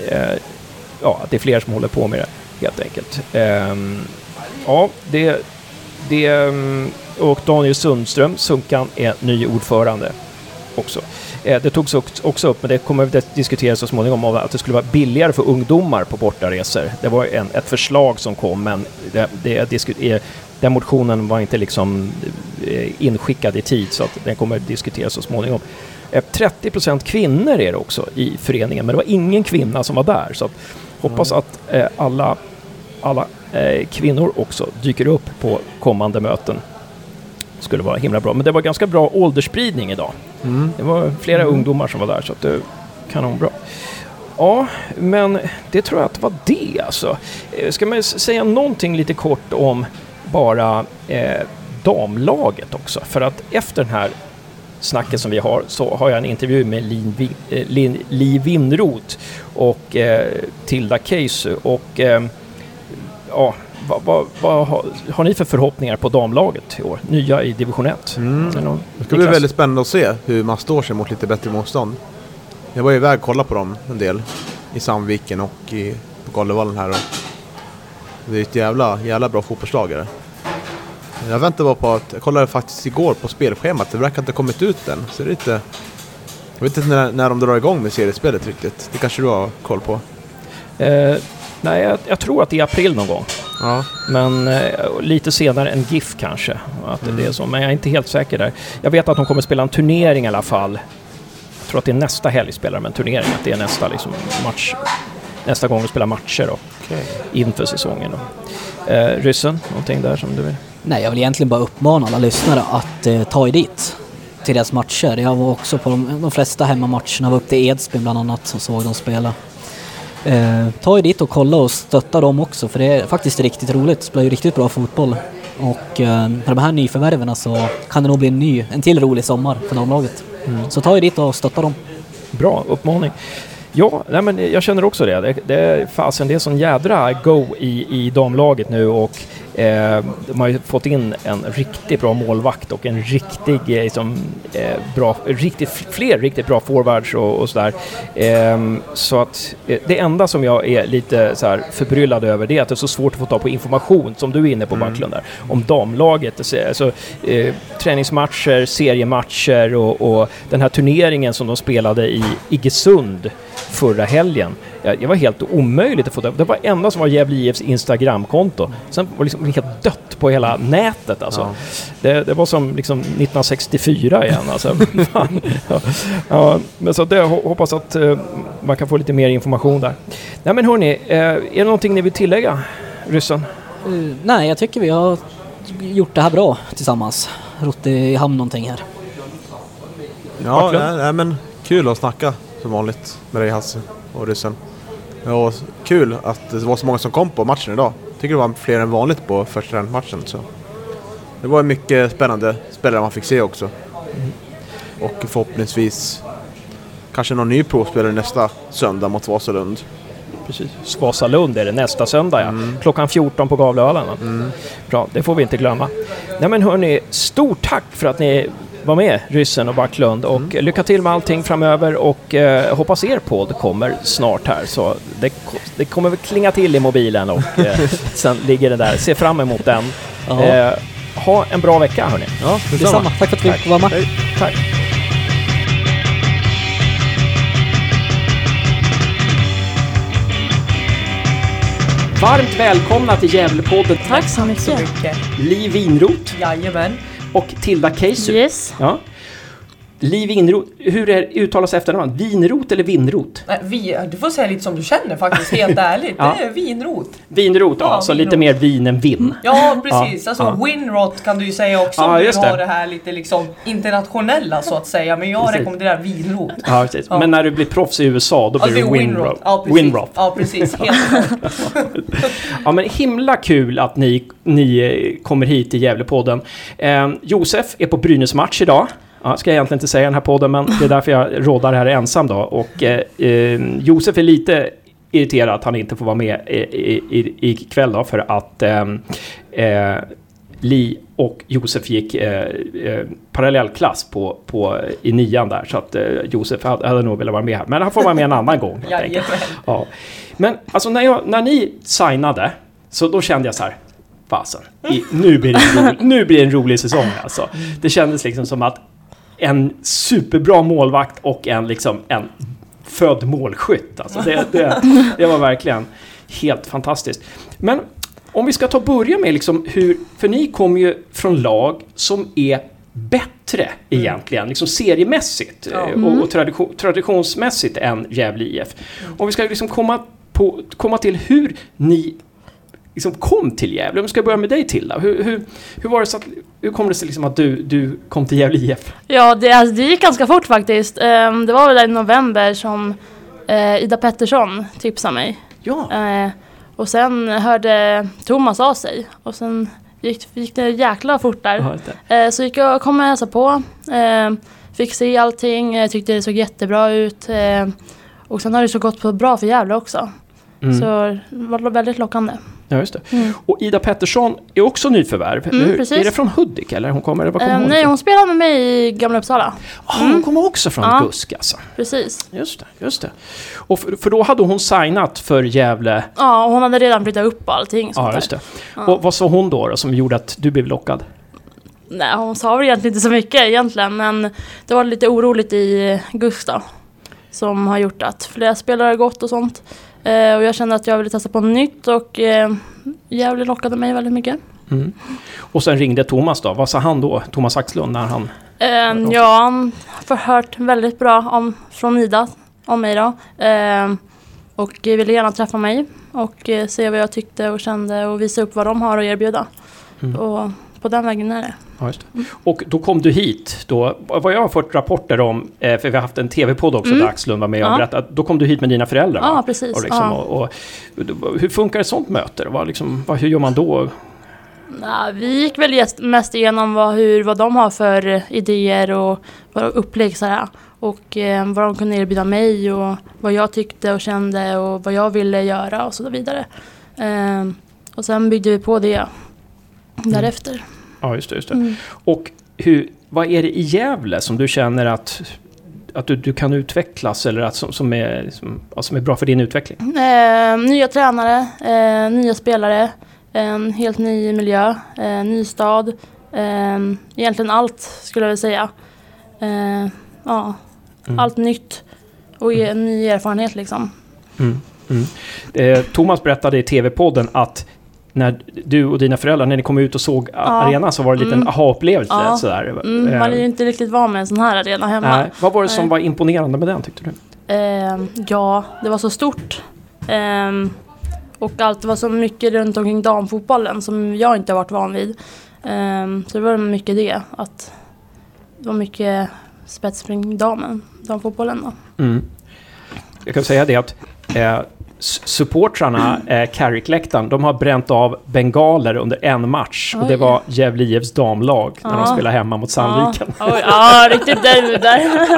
eh, ja, det är fler som håller på med det, helt enkelt. Ehm, ja, det, det, ehm, och Daniel Sundström, Sunkan, är ny ordförande. också. Eh, det togs också upp, men det kommer att diskutera så småningom, om att det skulle vara billigare för ungdomar på bortaresor. Det var en, ett förslag som kom, men det, det eh, den motionen var inte liksom eh, inskickad i tid, så att den kommer att diskuteras så småningom. Eh, 30% kvinnor är det också i föreningen, men det var ingen kvinna som var där. Så att, hoppas att eh, alla, alla eh, kvinnor också dyker upp på kommande möten. Skulle vara himla bra. Men det var ganska bra åldersspridning idag. Mm. Det var flera ungdomar som var där, så att det är kanonbra. Ja, men det tror jag att det var det alltså. Eh, Ska man säga någonting lite kort om bara eh, damlaget också? För att efter den här snacket som vi har så har jag en intervju med Lin, eh, Lin, Li Winroth och eh, Tilda Keisu och eh, ja, vad, vad, vad har, har ni för förhoppningar på damlaget i år? Nya i division 1? Mm. Någon- Det ska bli väldigt spännande att se hur man står sig mot lite bättre motstånd. Jag var iväg och kollade på dem en del. I Sandviken och i, på Gallevallen här. Och det är ett jävla, jävla bra fotbollslag. Jag väntar bara på att, jag kollade faktiskt igår på spelschemat, det verkar inte ha kommit ut än. Så det är lite, jag vet inte när, när de drar igång med seriespelet riktigt. Det kanske du har koll på? Eh, nej, jag, jag tror att det är april någon gång. Ja. Men eh, lite senare än GIF kanske. Att det är så. Men jag är inte helt säker där. Jag vet att de kommer spela en turnering i alla fall. Jag tror att det är nästa helg spelar de en turnering. Att det är nästa liksom, match. Nästa gång de spelar matcher då, Okej. inför säsongen. Då. Eh, ryssen, någonting där som du vill? Nej, jag vill egentligen bara uppmana alla lyssnare att eh, ta er dit till deras matcher. Jag var också på de, de flesta hemmamatcherna, var upp till Edsbyn bland annat och såg dem spela. Eh, ta er dit och kolla och stötta dem också för det är faktiskt riktigt roligt. Spelar ju riktigt bra fotboll. Och eh, med de här nyförvärven så kan det nog bli en ny, en till rolig sommar för damlaget. Så ta er dit och stötta dem. Bra uppmaning. Ja, nej men jag känner också det. Det, det, fasen, det är sån jädra go i, i damlaget nu och eh, de har ju fått in en riktigt bra målvakt och en riktig, eh, liksom, eh, bra, riktigt, fler riktigt bra forwards och, och sådär. Eh, så att eh, det enda som jag är lite så här förbryllad över det är att det är så svårt att få tag på information, som du är inne på Backlund där, om damlaget. Alltså, eh, träningsmatcher, seriematcher och, och den här turneringen som de spelade i Iggesund förra helgen. Det var helt omöjligt att få det. Det var enda som var Gävle IFs Instagramkonto. Sen var det liksom helt dött på hela nätet alltså. Ja. Det, det var som liksom 1964 igen alltså. (laughs) Ja, ja, men så det, ho- hoppas att eh, man kan få lite mer information där. Nej men hörni, eh, är det någonting ni vill tillägga, ryssen? Eh, nej, jag tycker vi har gjort det här bra tillsammans. Rott i hamn någonting här. Ja, nej, nej, men kul att snacka som vanligt med dig Hasse och ryssen. Och kul att det var så många som kom på matchen idag. Tycker det var fler än vanligt på första matchen. Så. Det var mycket spännande spelare man fick se också. Och förhoppningsvis kanske någon ny provspelare nästa söndag mot Vasalund. Precis. Vasalund är det nästa söndag ja. Klockan 14 på Gavlevallen. va? Bra, det får vi inte glömma. Nej men hörni, stort tack för att ni var med, Ryssen och Backlund. Och lycka till med allting framöver och eh, hoppas er podd kommer snart här. Så det, det kommer väl klinga till i mobilen och eh, (laughs) sen ligger det där. Se fram emot den. Eh, ha en bra vecka hörni. Ja, Detsamma. Tack för att vi fick vara med. Hej. Tack. Varmt välkomna till Gävlepodden. Tack så mycket. Li Winroth Jajamän. Och Tilda Keisu. Yes. Ja. Li Winroth, hur är, uttalas efternamnet? Vinrot eller Vinrot? Nej, vi, du får säga lite som du känner faktiskt, helt (laughs) ärligt. Ja. Det är vinrot. Vinrot, ja, Ja, så vinrot. lite mer vin än vin. Ja, precis. alltså ja. winrot kan du ju säga också Ja, om du har det. det här lite liksom internationella så att säga. Men jag Precis. rekommenderar vinrot. Ja, precis. Ja. Men när du blir proffs i USA, då Ja, blir det är Winrot. Ja, precis. Winrot. Ja, precis. (laughs) Helt. Ja, men himla kul att ni, ni kommer hit till Gävlepodden. Eh, Josef är på Brynäs-match idag. Ja, ska jag egentligen inte säga i den här podden, men det är därför jag råddar här ensam då. Och eh, eh, Josef är lite irriterad att han inte får vara med i, ikväll då, för att ehm, eh, Li och Josef gick eh, eh, parallellklass på, på, i nian där, så att eh, Josef hade, hade nog velat vara med här. Men han får vara med en annan gång. helt. Ja. Men alltså när, jag, när ni signade, så då kände jag så här, fasen, i, nu, blir det en rolig, (laughs) nu blir det en rolig säsong alltså. Det kändes liksom som att en superbra målvakt och en, liksom, en född målskytt. Alltså det, det, det var verkligen helt fantastiskt. Men om vi ska ta börja med liksom hur, för ni kommer ju från lag som är bättre egentligen, liksom seriemässigt Ja. eh, och, och tradition, traditionsmässigt än Gävle IF. Om vi ska liksom komma, på, komma till hur ni liksom kom till Gävle. Om vi ska börja med dig Tilda. Hur, hur, hur var det så att, hur kom det sig liksom att du, du kom till Gävle IF? Ja, det, alltså, det gick ganska fort faktiskt. Ehm, det var väl i november som eh, Ida Pettersson tipsade mig. Ja, Eh, och sen hörde Thomas av sig. Och sen gick, gick det jäkla fort där. ja. Eh, så gick jag och kom och hälsade på. Eh, fick se allting, tyckte det såg jättebra ut. Eh, och sen har det så gått på bra för Gävle också. Mm. Så det var väldigt lockande. Ja, just det. Mm. Och Ida Pettersson är också nyförvärv, precis. Är det från Hudik eller? Hon kommer, var kommer Eh, hon nej, hon spelade med mig i Gamla Uppsala. Ah, hon kommer också från Ja. GUSK alltså. Precis. Just det, just det. Och för, för då hade hon signat för Gävle. Ja, och hon hade redan flyttat upp allting Ja, just det. Ja. Och vad sa hon då, då som gjorde att du blev lockad? Nej, hon sa väl egentligen inte så mycket egentligen, men det var lite oroligt i Gustav. Som har gjort att flera spelare har gått och sånt. Eh, och jag kände att jag ville testa på nytt och eh, Gävle lockade mig väldigt mycket. Mm. Och sen ringde Thomas då. Vad sa han då? Thomas Axlund när han... Eh, ja, han har hört väldigt bra om, från Ida om mig då. Eh, och ville gärna träffa mig och eh, se vad jag tyckte och kände och visa upp vad de har att erbjuda. Mm. Och på den vägen är det. Ja, det. Och då kom du hit då. Vad jag har fått rapporter om, eh, för vi har haft en tv-podd också Mm. där Axlund var med och Ja. berättade. Då kom du hit med dina föräldrar Ja, va? precis. Och liksom, ja. och, och, hur funkar ett sånt möte? Vad, liksom, vad, hur gör man då? Nej, vi gick väl mest igenom vad, hur, vad de har för idéer och vad upplägg sådär. Och eh, vad de kunde erbjuda mig och vad jag tyckte och kände och vad jag ville göra och så vidare. Eh, och sen byggde vi på det därefter. Ja, just det. Just det. Mm. Och hur, vad är det i Gävle som du känner att, att du, du kan utvecklas eller att, som, som, är, som, som är bra för din utveckling? Eh, nya tränare, eh, nya spelare, en helt ny miljö, eh, ny stad. Eh, egentligen allt skulle jag vilja säga. Eh, ja, Mm. allt nytt och e- ny erfarenhet liksom. Mm. Mm. Thomas berättade i tv-podden att när du och dina föräldrar, när ni kom ut och såg Ja. arenan så var det en liten Mm. aha-upplevelse. Ja. Sådär. Mm, Eh, man är ju inte riktigt van med en sån här arena hemma. nej. Vad var det som Nej. var imponerande med den tyckte du? Eh, ja, det var så stort. Eh, och allt var så mycket runt omkring damfotbollen som jag inte har varit van vid. Eh, så det var mycket det. Att det var mycket spetsspring damen, damfotbollen då. Mm. Jag kan säga det att eh, supportrarna, (clears throat) eh, Carrick-läktaren, de har bränt av bengaler under en match. Och det Oj. var Gävle IFs damlag när de spelade hemma mot Sandviken. Ja, oj, ja riktigt derby där.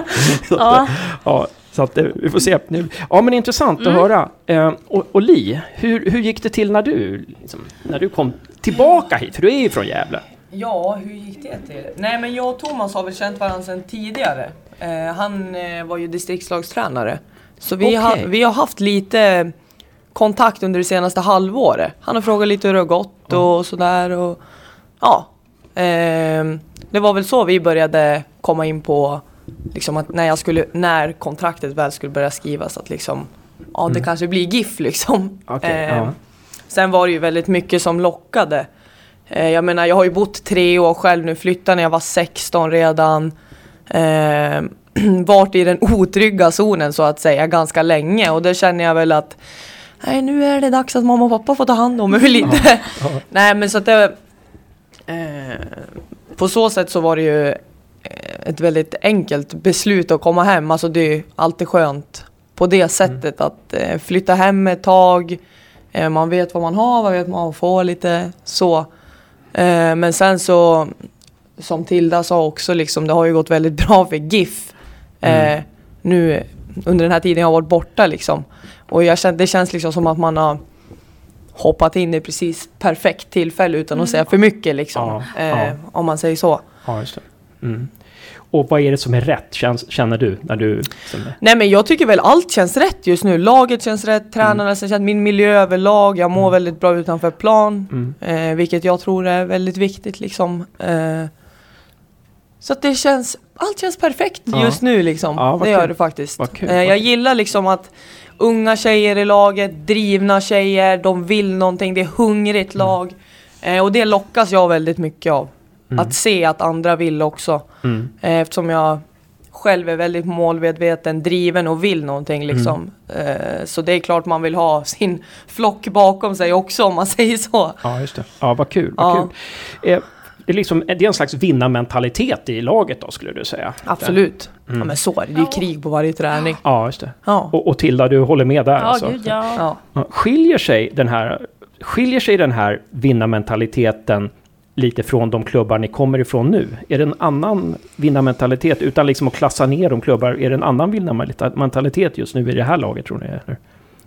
(laughs) ja. Ja, så att, eh, vi får se. Nu. Ja, men intressant Mm. att höra. Eh, och, och Li, hur, hur gick det till när du, liksom, när du kom tillbaka hit? För du är ju från Gävle. Ja, hur gick det till? Nej men jag och Thomas har väl känt varandra sedan tidigare. Eh, han eh, var ju distriktslagstränare. Så vi, har, Okej. vi har haft lite kontakt under det senaste halvåret. Han har frågat lite hur det har gått och sådär. Och, ja, ehm, det var väl så vi började komma in på liksom att när, jag skulle, när kontraktet väl skulle börja skrivas att liksom ja det kanske blir GIF liksom. Okej, Ehm, ja. Sen var det ju väldigt mycket som lockade. Eh, jag menar jag har ju bott tre år själv nu, flyttade när jag var 16 redan. (clears throat) Varit i den otrygga zonen så att säga ganska länge och då känner jag väl att Nej nu är det dags att mamma och pappa får ta hand om mig (laughs) lite. Nej men så att det eh, På så sätt så var det ju eh, ett väldigt enkelt beslut att komma hem. Alltså det är ju alltid skönt på det sättet att eh, flytta hem ett tag. Eh, man vet vad man har, man vet vad man får lite så. Eh, men sen så som Tilda sa också liksom, det har ju gått väldigt bra för GIF. Eh, nu under den här tiden jag har varit borta liksom. Och jag det känns liksom som att man har hoppat in i precis perfekt tillfälle utan att säga för mycket liksom. Ja, eh, ja. Om man säger så. Ja, just det. Mm. Och vad är det som är rätt, känns, känner du? När du Nej men jag tycker väl allt känns rätt just nu. Laget känns rätt, tränarna känns rätt, min miljö överlag, jag mår väldigt bra utanför plan. mm. Eh, vilket jag tror är väldigt viktigt liksom. Eh, så att det känns allt känns perfekt Ja. just nu liksom. Ja, det gör kul. det faktiskt. Vad kul, Eh, vad jag gillar liksom att unga tjejer i laget, drivna tjejer, de vill någonting, det är hungrigt Mm. lag. Eh, och det lockas jag väldigt mycket av. Mm. Att se att andra vill också. Mm. Eh, eftersom jag själv är väldigt målmedveten, driven och vill någonting liksom. Mm. Eh, så det är klart man vill ha (laughs) sin flock bakom sig också om man säger så. Ja, just det. Ja, vad kul. Vad Ja. kul. Det, är liksom, det är en slags vinnarmentalitet i laget då, skulle du säga? Absolut. Mm. Ja men så är det, det är ju krig på varje träning. Ja, just det. Ja. Och, och Tilda, du håller med där Ja, alltså? gud ja. Ja, Skiljer sig den här, skiljer sig den här vinnarmentaliteten lite från de klubbar ni kommer ifrån nu? Är det en annan vinnarmentalitet, utan liksom att klassa ner de klubbar, är det en annan vinnarmentalitet just nu i det här laget tror ni? Eller?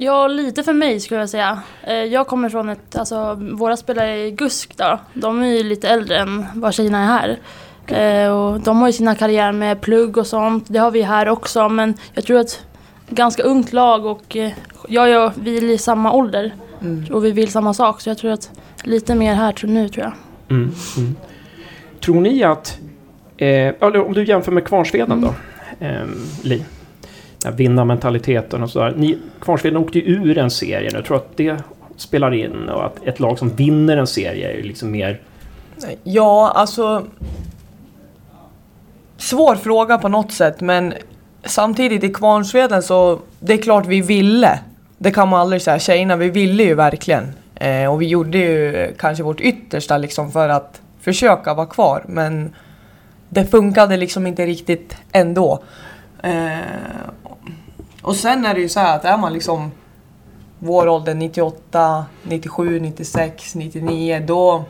Ja, lite för mig skulle jag säga. Eh, Jag kommer från ett, alltså våra spelare i GUSK då, de är ju lite äldre än vad tjejerna är här. Eh, Och de har ju sina karriärer med plugg och sånt, det har vi här också men jag tror att ganska ungt lag och eh, jag och vi är i samma ålder Mm. och vi vill samma sak så jag tror att lite mer här tror nu tror jag. Mm, mm. Tror ni att, eh, om du jämför med Kvarnsveden då, eh, Li, vinnarmentaliteten och sådär. Ni, Kvarnsveden åkte ju ur en serie nu, jag tror att det spelar in och att ett lag som vinner en serie är ju liksom mer... Ja, alltså... Svår fråga på något sätt, men samtidigt i Kvarnsveden så... Det är klart vi ville. Det kan man aldrig säga. Tjejerna, vi ville ju verkligen. Eh, och vi gjorde ju kanske vårt yttersta liksom för att försöka vara kvar, men det funkade liksom inte riktigt ändå. Eh, och sen är det ju så här att är man liksom vår ålder 98, 97, 96, 99 då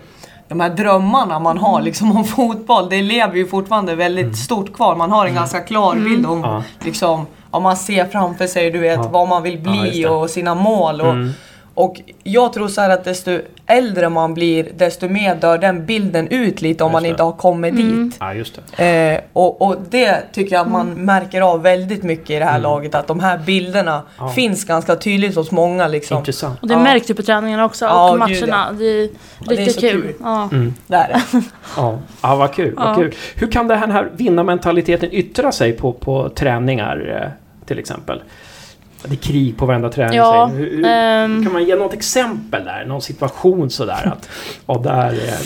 de här drömmarna man har liksom om (laughs) fotboll, det lever ju fortfarande väldigt stort kvar. Man har en ganska klar bild om Ja. liksom, om man ser framför sig, du vet, Ja. vad man vill Ja, bli det. och sina mål. Och, Mm. Och jag tror så här att desto äldre man blir, desto mer dör den bilden ut lite om Just man det. inte har kommit dit. Ja, just det. Eh, och, och det tycker jag att man märker av väldigt mycket i det här laget. Att de här bilderna Mm. Ja. finns ganska tydligt hos många. Liksom. Intressant. Och det Ja. märks ju på träningarna också Ja, och gud, matcherna. Det är det är riktigt så kul. kul. Ja. Mm. Det är det. (laughs) Ja, ja vad kul. Vad Ja. kul. Hur kan den här vinnarmentaliteten yttra sig på, på träningar eh, till exempel? Det är krig på varenda träning. Ja, hur, hur, ehm. Kan man ge något exempel där? Någon situation sådär att... Ja, där är...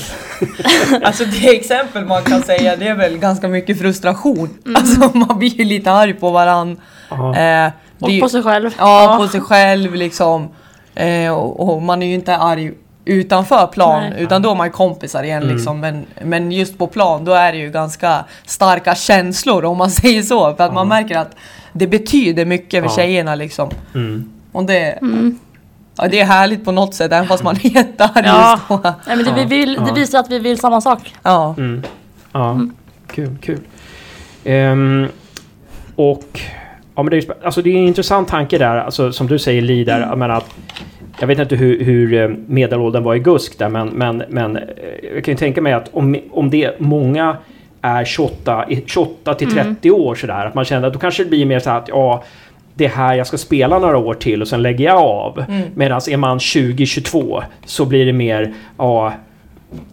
(laughs) Alltså det exempel man kan säga det är väl ganska mycket frustration. Mm. Alltså man blir ju lite arg på varann. Ja, Eh, Och ju- på sig själv. Ja, på sig själv liksom. Eh, och, och man är ju inte arg utanför plan, Nej. utan då är man ju kompisar igen Mm. liksom. Men, men just på plan, då är det ju ganska starka känslor om man (laughs) säger så. För att man märker att det betyder mycket för Ja. tjejerna liksom. mm. Och det, Mm. ja, det är härligt på något sätt, även fast man är (laughs) jättearg Ja. just då. Nej, men det, vi vill, det visar att vi vill samma sak. Ja. Mm. Ja, kul, kul. Ehm, och... Ja, men det, är, alltså det är en intressant tanke där, alltså, som du säger Li, där, menar att jag vet inte hur, hur eh, medelåldern var i GUSK där, men, men, men eh, jag kan ju tänka mig att om, om det många är 28, i 28 till 30 år sådär, att man känner att då kanske det blir mer så här att ja, det här jag ska spela några år till och sen lägger jag av. Mm. Medan är man 20-22 så blir det mer, ja,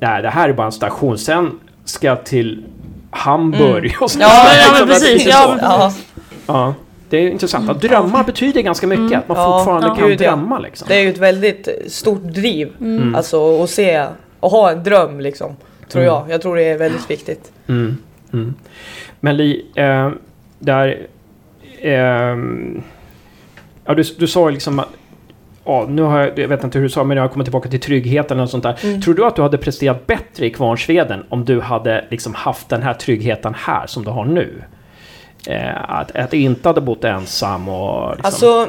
nej det här är bara en station, sen ska jag till Hamburg och så. Mm. Ja, ja, men Liksom precis, ja, men Ja, Ja, det är intressant. Att drömmar betyder ganska mycket. Att man Ja, fortfarande ja. kan Gud, drömma liksom. det är ju ett väldigt stort driv. Mm. Alltså att se, och ha en dröm liksom. Tror Mm. jag. Jag tror det är väldigt viktigt. Mm. Mm. Men Li, eh, där... ehm, ja, du, du sa liksom att... Ja, nu har jag, jag vet inte hur du sa, men jag har kommit tillbaka till tryggheten och sånt där. Mm. Tror du att du hade presterat bättre i Kvarnsveden om du hade liksom haft den här tryggheten här som du har nu? Eh, att, att inte hade bott ensam och... Liksom, Alltså,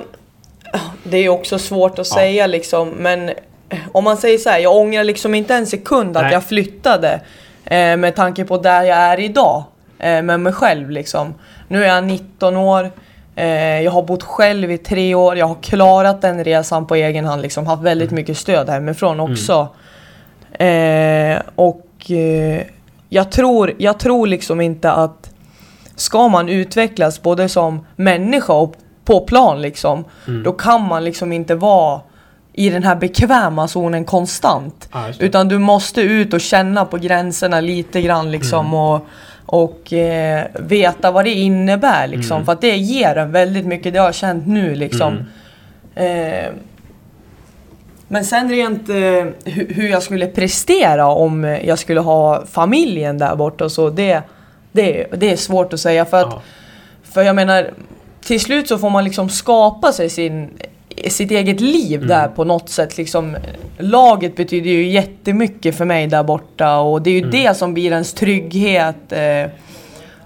det är ju också svårt att Ja. säga liksom, men eh, om man säger så här, jag ångrar liksom inte en sekund att Nej. jag flyttade. Eh, med tanke på där jag är idag. Eh, med mig själv liksom. Nu är jag 19 år. Eh, jag har bott själv i tre år. Jag har klarat den resan på egen hand. Liksom, haft väldigt mycket stöd hemifrån också. Eh, och eh, jag, tror, jag tror liksom inte att ska man utvecklas både som människa och på plan liksom, Mm. då kan man liksom inte vara i den här bekväma zonen konstant. Det. Utan du måste ut och känna på gränserna lite grann liksom Mm. och och eh, veta vad det innebär liksom. Mm. För att det ger en väldigt mycket, det har jag känt nu liksom. Mm. Eh, men sen rent eh, hu- hur jag skulle prestera om jag skulle ha familjen där borta och så, det, det, det är svårt att säga. För att för jag menar, till slut så får man liksom skapa sig sin, sitt eget liv Mm. där på något sätt. Liksom, laget betyder ju jättemycket för mig där borta och det är ju Mm. det som blir ens trygghet. Eh,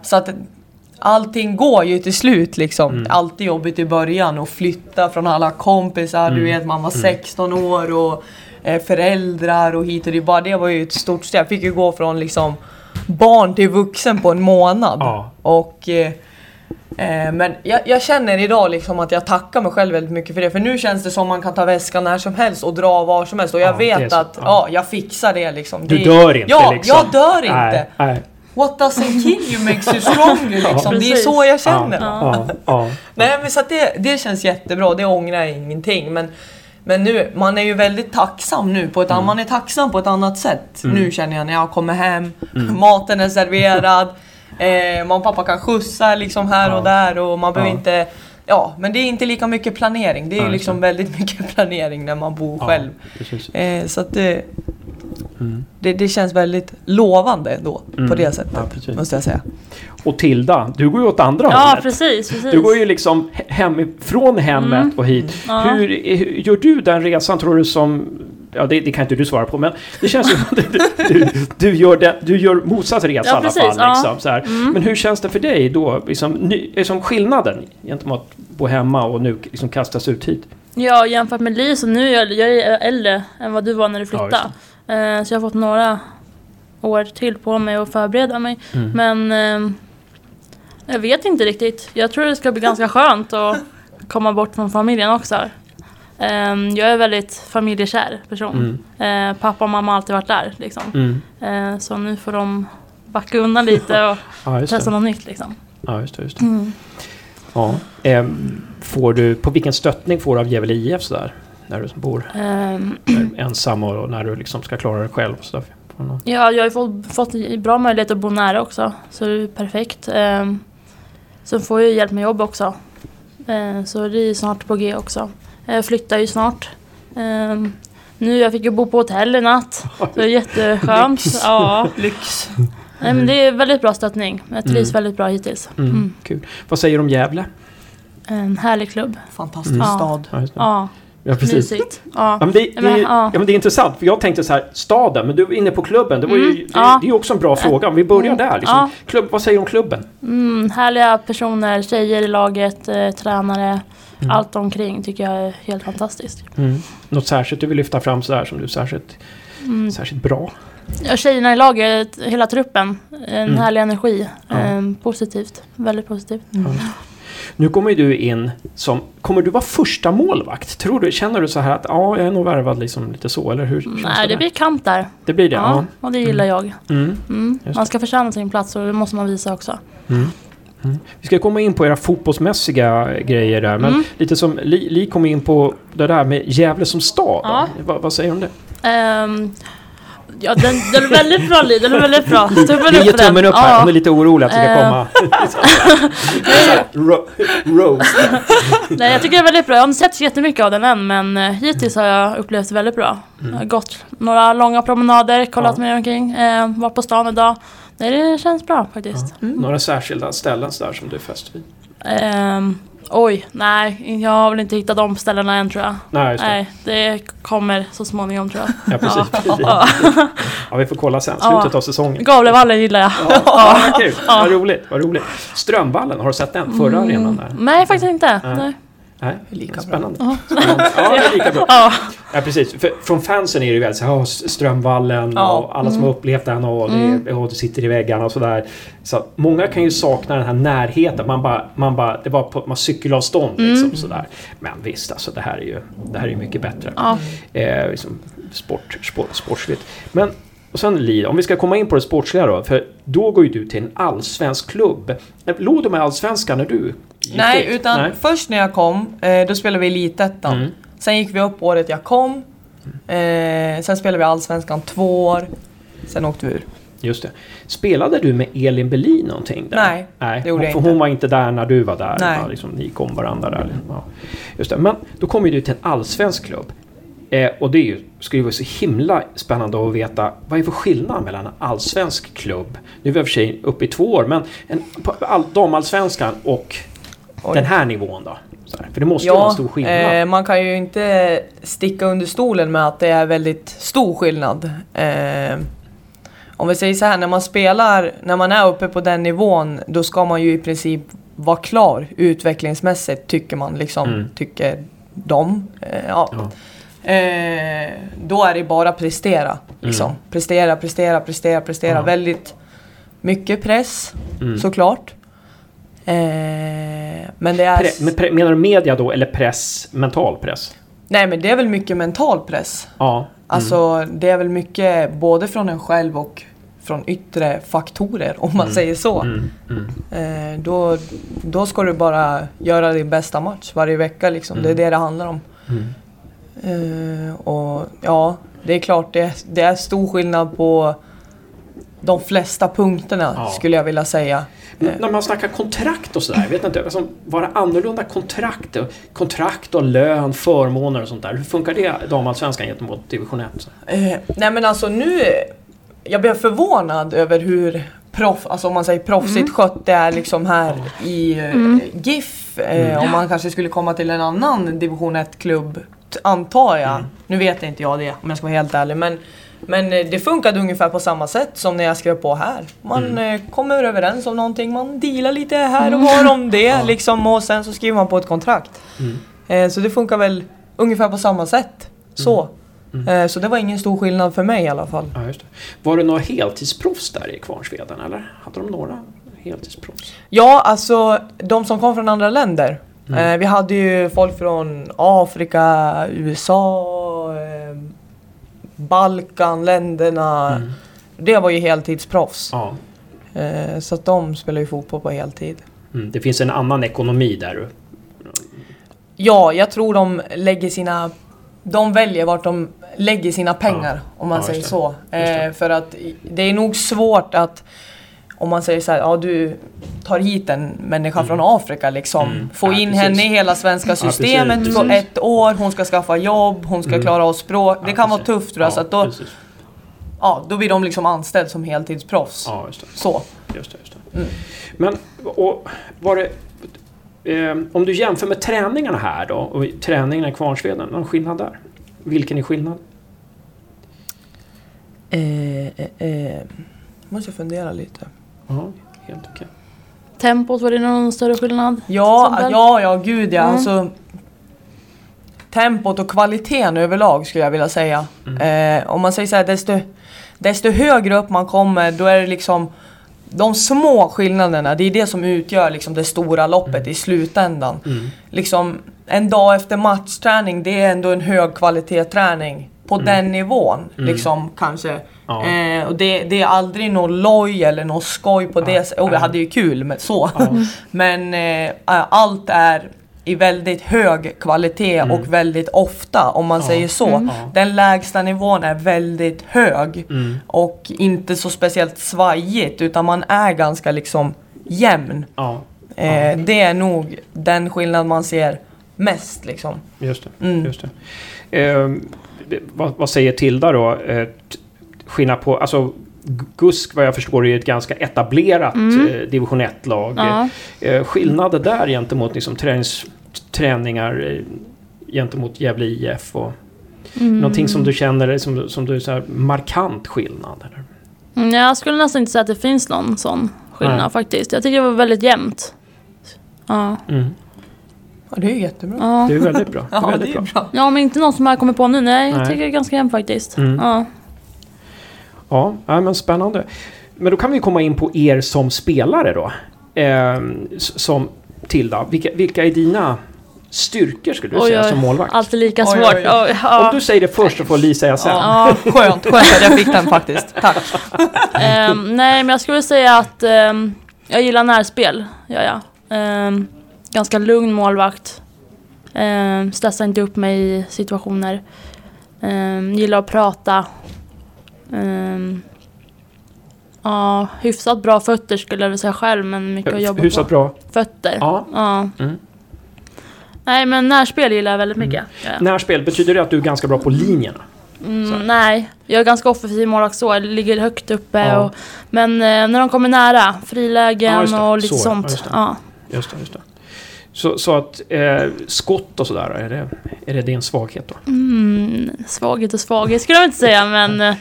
så att allting går ju till slut liksom. Mm. Alltid jobbigt i början och flytta från alla kompisar, du Mm. vet man var 16 år och eh, föräldrar och hit och dit. Bara det var ju ett stort steg. Jag fick ju gå från liksom barn till vuxen på en månad. Ja. Och eh, Eh, men jag, jag känner idag liksom att jag tackar mig själv väldigt mycket för det. För nu känns det som man kan ta väskan när som helst och dra var som helst. Och jag Ja, vet att Ja. ja. jag fixar det liksom. Du det, dör inte ja, liksom. jag dör inte. Nej, nej. What doesn't kill you makes you stronger (laughs) liksom. det är så jag känner. Ja, ja, ja. (laughs) Nej men så att det, det känns jättebra, det ångrar jag ingenting. Men, men nu, man är ju väldigt tacksam nu på ett annat, man är tacksam på ett annat sätt. Nu känner jag när jag kommer hem, (laughs) maten är serverad, eh, mamma och pappa kan skjutsa liksom här och Ja. där och man behöver Ja. inte Ja, men det är inte lika mycket planering. Det är Ja, liksom det. väldigt (laughs) mycket planering när man bor själv. Eh, så att det, Mm. det, det känns väldigt lovande då, Mm. på det sättet. Måste jag säga. Och Tilda, du går ju åt andra Ja, hållet. precis, precis. Du går ju liksom hem, från hemmet Mm. och hit. Ja. Hur, hur gör du den resan tror du som... Ja, det, det kan inte du svara på, men det känns som att (laughs) du, du, du, gör, den, du gör motsatt resa Ja, i alla precis, fall. ja. Liksom, så här. Men hur känns det för dig då? Liksom, ny, liksom skillnaden gentemot att bo hemma och nu liksom kastas ut hit? Ja, jämfört med Li så nu är jag, jag är äldre än vad du var när du Ja, flyttade. Eh, så jag har fått några år till på mig att förbereda mig. Mm. Men eh, jag vet inte riktigt. Jag tror det ska bli ganska skönt att komma bort från familjen också. Eh, jag är väldigt familjekär person. Mm. Eh, pappa och mamma har alltid varit där. Liksom. Mm. Eh, så nu får de backa undan lite och (laughs) Ja, testa något nytt. Liksom. Ja, just det, just det. Mm. Ja. Ehm, får du, på vilken stöttning får du av Gävle IF sådär? När du bor Ehm, ensam och när du liksom ska klara dig själv? och Så där. Får du någon- Ja, jag har ju fått, fått bra möjlighet att bo nära också. Så det är perfekt. Um, sen får jag hjälp med jobb också. Eh, så det är snart på G också. Jag flyttar ju snart. Ehm, nu jag fick ju bo på hotell i natt. Så det är jätteskönt. (laughs) ja. Lyx. Nej, men det är väldigt bra stöttning. Jag trivs Mm. väldigt bra hittills. Mm. Mm. Kul. Vad säger du om Gävle? En härlig klubb. Fantastisk Mm. stad. Ja, just det. Ja, ja precis. mysigt. Ja. Ja, men det, det, Men, är- ja. ja, men det är intressant, för jag tänkte så här, staden, men du var inne på klubben. Det, var ju, Mm, det, ja. det är ju också en bra fråga. Om vi börjar Mm, där. Liksom. Klubb, vad säger du om klubben? Mm, härliga personer, tjejer i laget, eh, tränare. Mm. Allt omkring tycker jag är helt fantastiskt. Något särskilt du vill lyfta fram så här som du är särskilt, Mm. särskilt bra? Ja, tjejerna i laget, hela truppen. En Mm. härlig energi. Ehm, positivt. Väldigt positivt. Nu kommer ju du in som... Kommer du vara första målvakt? Tror du, känner du så här att ja, jag är nog värvad liksom lite så, eller hur? Nej, det där? blir kamp där. det blir det? Ja. Ja, och det gillar jag. Mm. Mm. Man ska förtjäna sin plats och det måste man visa också. Mm. Mm. Vi ska komma in på era fotbollsmässiga grejer där, men Mm. lite som Li, Li kom in på det där med Gävle som stad. Ja. Vad, vad säger du om det? Ehm, ja, den, den är väldigt bra Li, den är väldigt bra. Tummen upp den. tummen upp här, Ja. hon är lite orolig att det ska Eh. komma... (laughs) Ro- Roast. Nej, jag tycker det är väldigt bra. Jag har inte sett så jättemycket av den än men eh, hittills har jag upplevt det väldigt bra. Jag har gått några långa promenader, kollat Mm. Ja. mig omkring, eh, varit på stan idag. Nej, det känns bra faktiskt. Några särskilda ställen så där som du är fäst vid? Ehm, oj, nej, jag har väl inte hittat de ställena än tror jag. Nej, just det. Nej, det kommer så småningom tror jag. Ja, precis. Ja. Ja, vi får kolla sen. Ja. Slutet av säsongen. Gavlevallen gillar jag. Ja, ja. kul. Vad roligt, vad roligt. Strömvallen, har du sett den? Förra arenan där? Nej, faktiskt inte. Nej. Nej. Lika bra. spännande. (laughs) Spännande. Ja, det är lika bra. Ja. Ja, precis. För, från fansen är det ju väldigt så här, "Åh, Strömvallen Ja. och alla som har upplevt den och det, och det sitter i väggarna och sådär. Så att många kan ju sakna den här närheten. Man bara, man bara, det var på man cykelavstånd liksom sådär. Men visst, alltså det här är ju, det här är ju mycket bättre. Ja. Eh, liksom sport, sport, sportsligt. Men och sen Li, om vi ska komma in på det sportsliga då. För då går ju du till en allsvensk klubb. Låg du med allsvenskan när du gick Nej, dit? utan Nej. först när jag kom, eh, då spelade vi Elitettan. Mm. Sen gick vi upp året jag kom. Eh, sen spelade vi Allsvenskan två år. Sen åkte vi ur. Just det. Spelade du med Elin Berlin någonting där? Nej, Nej det gjorde jag för inte. hon var inte där när du var där. Nej. Liksom, ni kom varandra där. Ja. Just det. Men då kommer du till en allsvensk klubb. Eh, och det är ju, skulle ju vara så himla spännande att veta vad är för skillnad mellan en allsvensk klubb, nu är vi i och för sig uppe i två år, men en, all, damallsvenskan och Oj. den här nivån då? Här, för det måste ju vara en Ja, stor skillnad. eh, man kan ju inte sticka under stolen med att det är väldigt stor skillnad. Eh, om vi säger så här, när man spelar, när man är uppe på den nivån, då ska man ju i princip vara klar utvecklingsmässigt, tycker man liksom, Mm. tycker de. Eh, ja. Ja. Eh, då är det bara prestera. Liksom. Mm. Prestera, prestera, prestera, prestera. Ja. Väldigt mycket press, Mm. såklart. Eh, men det är... Pre, men pre, menar du media då, eller press, mental press? Nej men det är väl mycket mental press. Ja. Mm. Alltså det är väl mycket både från en själv och från yttre faktorer om man Mm. säger så. Mm, mm. Eh, då, då ska du bara göra din bästa match varje vecka liksom. Det är Mm. det det handlar om. Mm. Eh, och ja, det är klart det, det är stor skillnad på de flesta punkterna Ja. skulle jag vilja säga. Men När man snackar kontrakt och sådär, vet inte, alltså, var det annorlunda kontrakt? Kontrakt och lön, förmåner och sånt där. Hur funkar det damallsvenskan gentemot division 1? Eh, nej men alltså nu, jag blev förvånad över hur proff, alltså om man säger proffsigt skött det är liksom här i eh, GIF. Eh, Om man kanske skulle komma till en annan division 1-klubb, t- antar jag. Nu vet inte jag det om jag ska vara helt ärlig. Men, men eh, det funkade ungefär på samma sätt som när jag skrev på här. Man eh, kommer överens om någonting, man dealar lite här och var om det (laughs) liksom, och sen så skriver man på ett kontrakt. Mm. Eh, så det funkar väl ungefär på samma sätt. Så. Eh, så det var ingen stor skillnad för mig i alla fall. Ja, det. Var det några heltidsproffs där i Kvarnsveden eller? Hade de några heltidsproffs? Ja, alltså de som kom från andra länder. Mm. Eh, vi hade ju folk från Afrika, USA, eh, Balkan, länderna. Mm. Det var ju heltidsproffs. Ja. Eh, så att de spelar ju fotboll på heltid. Mm. Det finns en annan ekonomi där. Ja, jag tror de lägger sina... De väljer vart de lägger sina pengar, om man Ja, säger så. Eh, för att det är nog svårt att... Om man säger så här, ja du tar hit en människa från Afrika liksom. Mm. Få Ja, in precis. henne i hela svenska systemet på precis. ett år. Hon ska skaffa jobb, hon ska Mm. klara av språk. Det Ja, kan vara precis. tufft tror jag. så att då, precis. ja, då blir de liksom anställd som heltidsproffs. Ja, just det. Så. Just det, just det. Men och, var det... Eh, om du jämför med träningarna här då och träningarna i Kvarnsveden, någon skillnad där? Vilken är skillnad? Eh, eh, eh. Måste jag fundera lite. Ja, helt okej. Tempot, var det någon större skillnad? Ja, ja, ja gud ja. Mm. Alltså, tempot och kvaliteten överlag skulle jag vilja säga. Eh, om man säger så här, desto, desto högre upp man kommer då är det liksom de små skillnaderna, det är det som utgör liksom det stora loppet i slutändan. Mm. Liksom, en dag efter matchträning, det är ändå en hög kvalitetsträning. På den nivån, liksom kanske. Mm. Ja. Eh, och det, det är aldrig någon loj eller någon skoj på det sättet. Och vi ja. hade ju kul med så. Ja. (laughs) Men eh, allt är i väldigt hög kvalitet och väldigt ofta om man Mm. Ja. säger så. Mm. Den lägsta nivån är väldigt hög Mm. och inte så speciellt svajigt utan man är ganska liksom jämn. Ja, Eh, det är nog den skillnad man ser mest liksom. just det. Mm. Just det. Eh, vad, vad säger Tilda då? Eh, skillnad på... Alltså, GUSK vad jag förstår är ju ett ganska etablerat Mm. eh, division 1-lag. Ja. Eh, skillnader där gentemot liksom, tränings, träningar gentemot Gävle IF och Mm. någonting som du känner som, som du är så här markant skillnad? Eller? Mm, Jag skulle nästan inte säga att det finns någon sån skillnad Nej. faktiskt. Jag tycker det var väldigt jämnt. Ja. Mm. Ja, det är jättebra. Ja. Det är väldigt bra. (laughs) Ja, väldigt det är bra. bra. ja, men inte någon som jag kommer på nu. Nej, jag Nej. tycker det är ganska jämnt faktiskt. Mm. Ja. Ja, ja, men spännande. Men då kan vi komma in på er som spelare då. Eh, som Tilda, vilka, vilka är dina styrkor skulle du Oj, säga oj. som målvakt? Alltid lika Oj, svårt. oj, oj. Oj, ja. Om du säger det först så får Li säga sen. Ja. Skönt, skönt att jag fick den faktiskt. Tack. (laughs) Ehm, nej, men jag skulle säga att ehm, jag gillar närspel. Ja, ja. Ehm, ganska lugn målvakt. Um, stressar inte upp mig i situationer. Um, gillar att prata. Ehm, Ja, hyfsat bra fötter skulle jag vilja säga själv, men mycket att jobba Hyfsat på. bra. Fötter. Ja. Ja. Mm. Nej, men närspel gillar jag väldigt mycket. Ja. Närspel, betyder det att du är ganska bra på linjerna? Mm, nej, jag är ganska offensiv målvakt så. Jag ligger högt uppe. Ja. Och, men eh, när de kommer nära, frilägen Ja, och lite Så, ja, sånt. Ja, Just det, just det. Så, så att eh, skott och sådär, är det, är det din svaghet då? Mm, svaghet och svaghet skulle jag inte säga, men eh,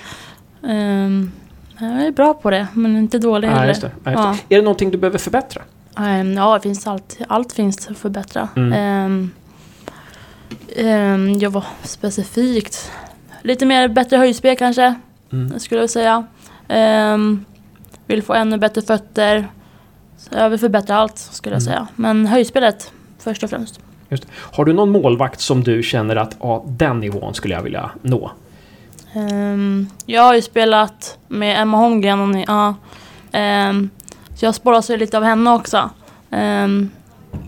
ehm, jag är bra på det, men inte dålig heller. Nej, just Ja. Är det någonting du behöver förbättra? Ehm, ja, det finns allt, allt finns att förbättra. Mm. Ehm, ehm, jag var specifikt lite mer bättre höjdspel kanske, Mm. skulle jag säga. Vill få ännu bättre fötter. Jag vill förbättra allt, skulle jag Mm. säga. Men höjdspelet först och främst. Har du någon målvakt som du känner att ja, den nivån skulle jag vilja nå? Ehm, jag har ju spelat med Emma ni, ja. Ehm, så jag sporras ju lite av henne också. Um,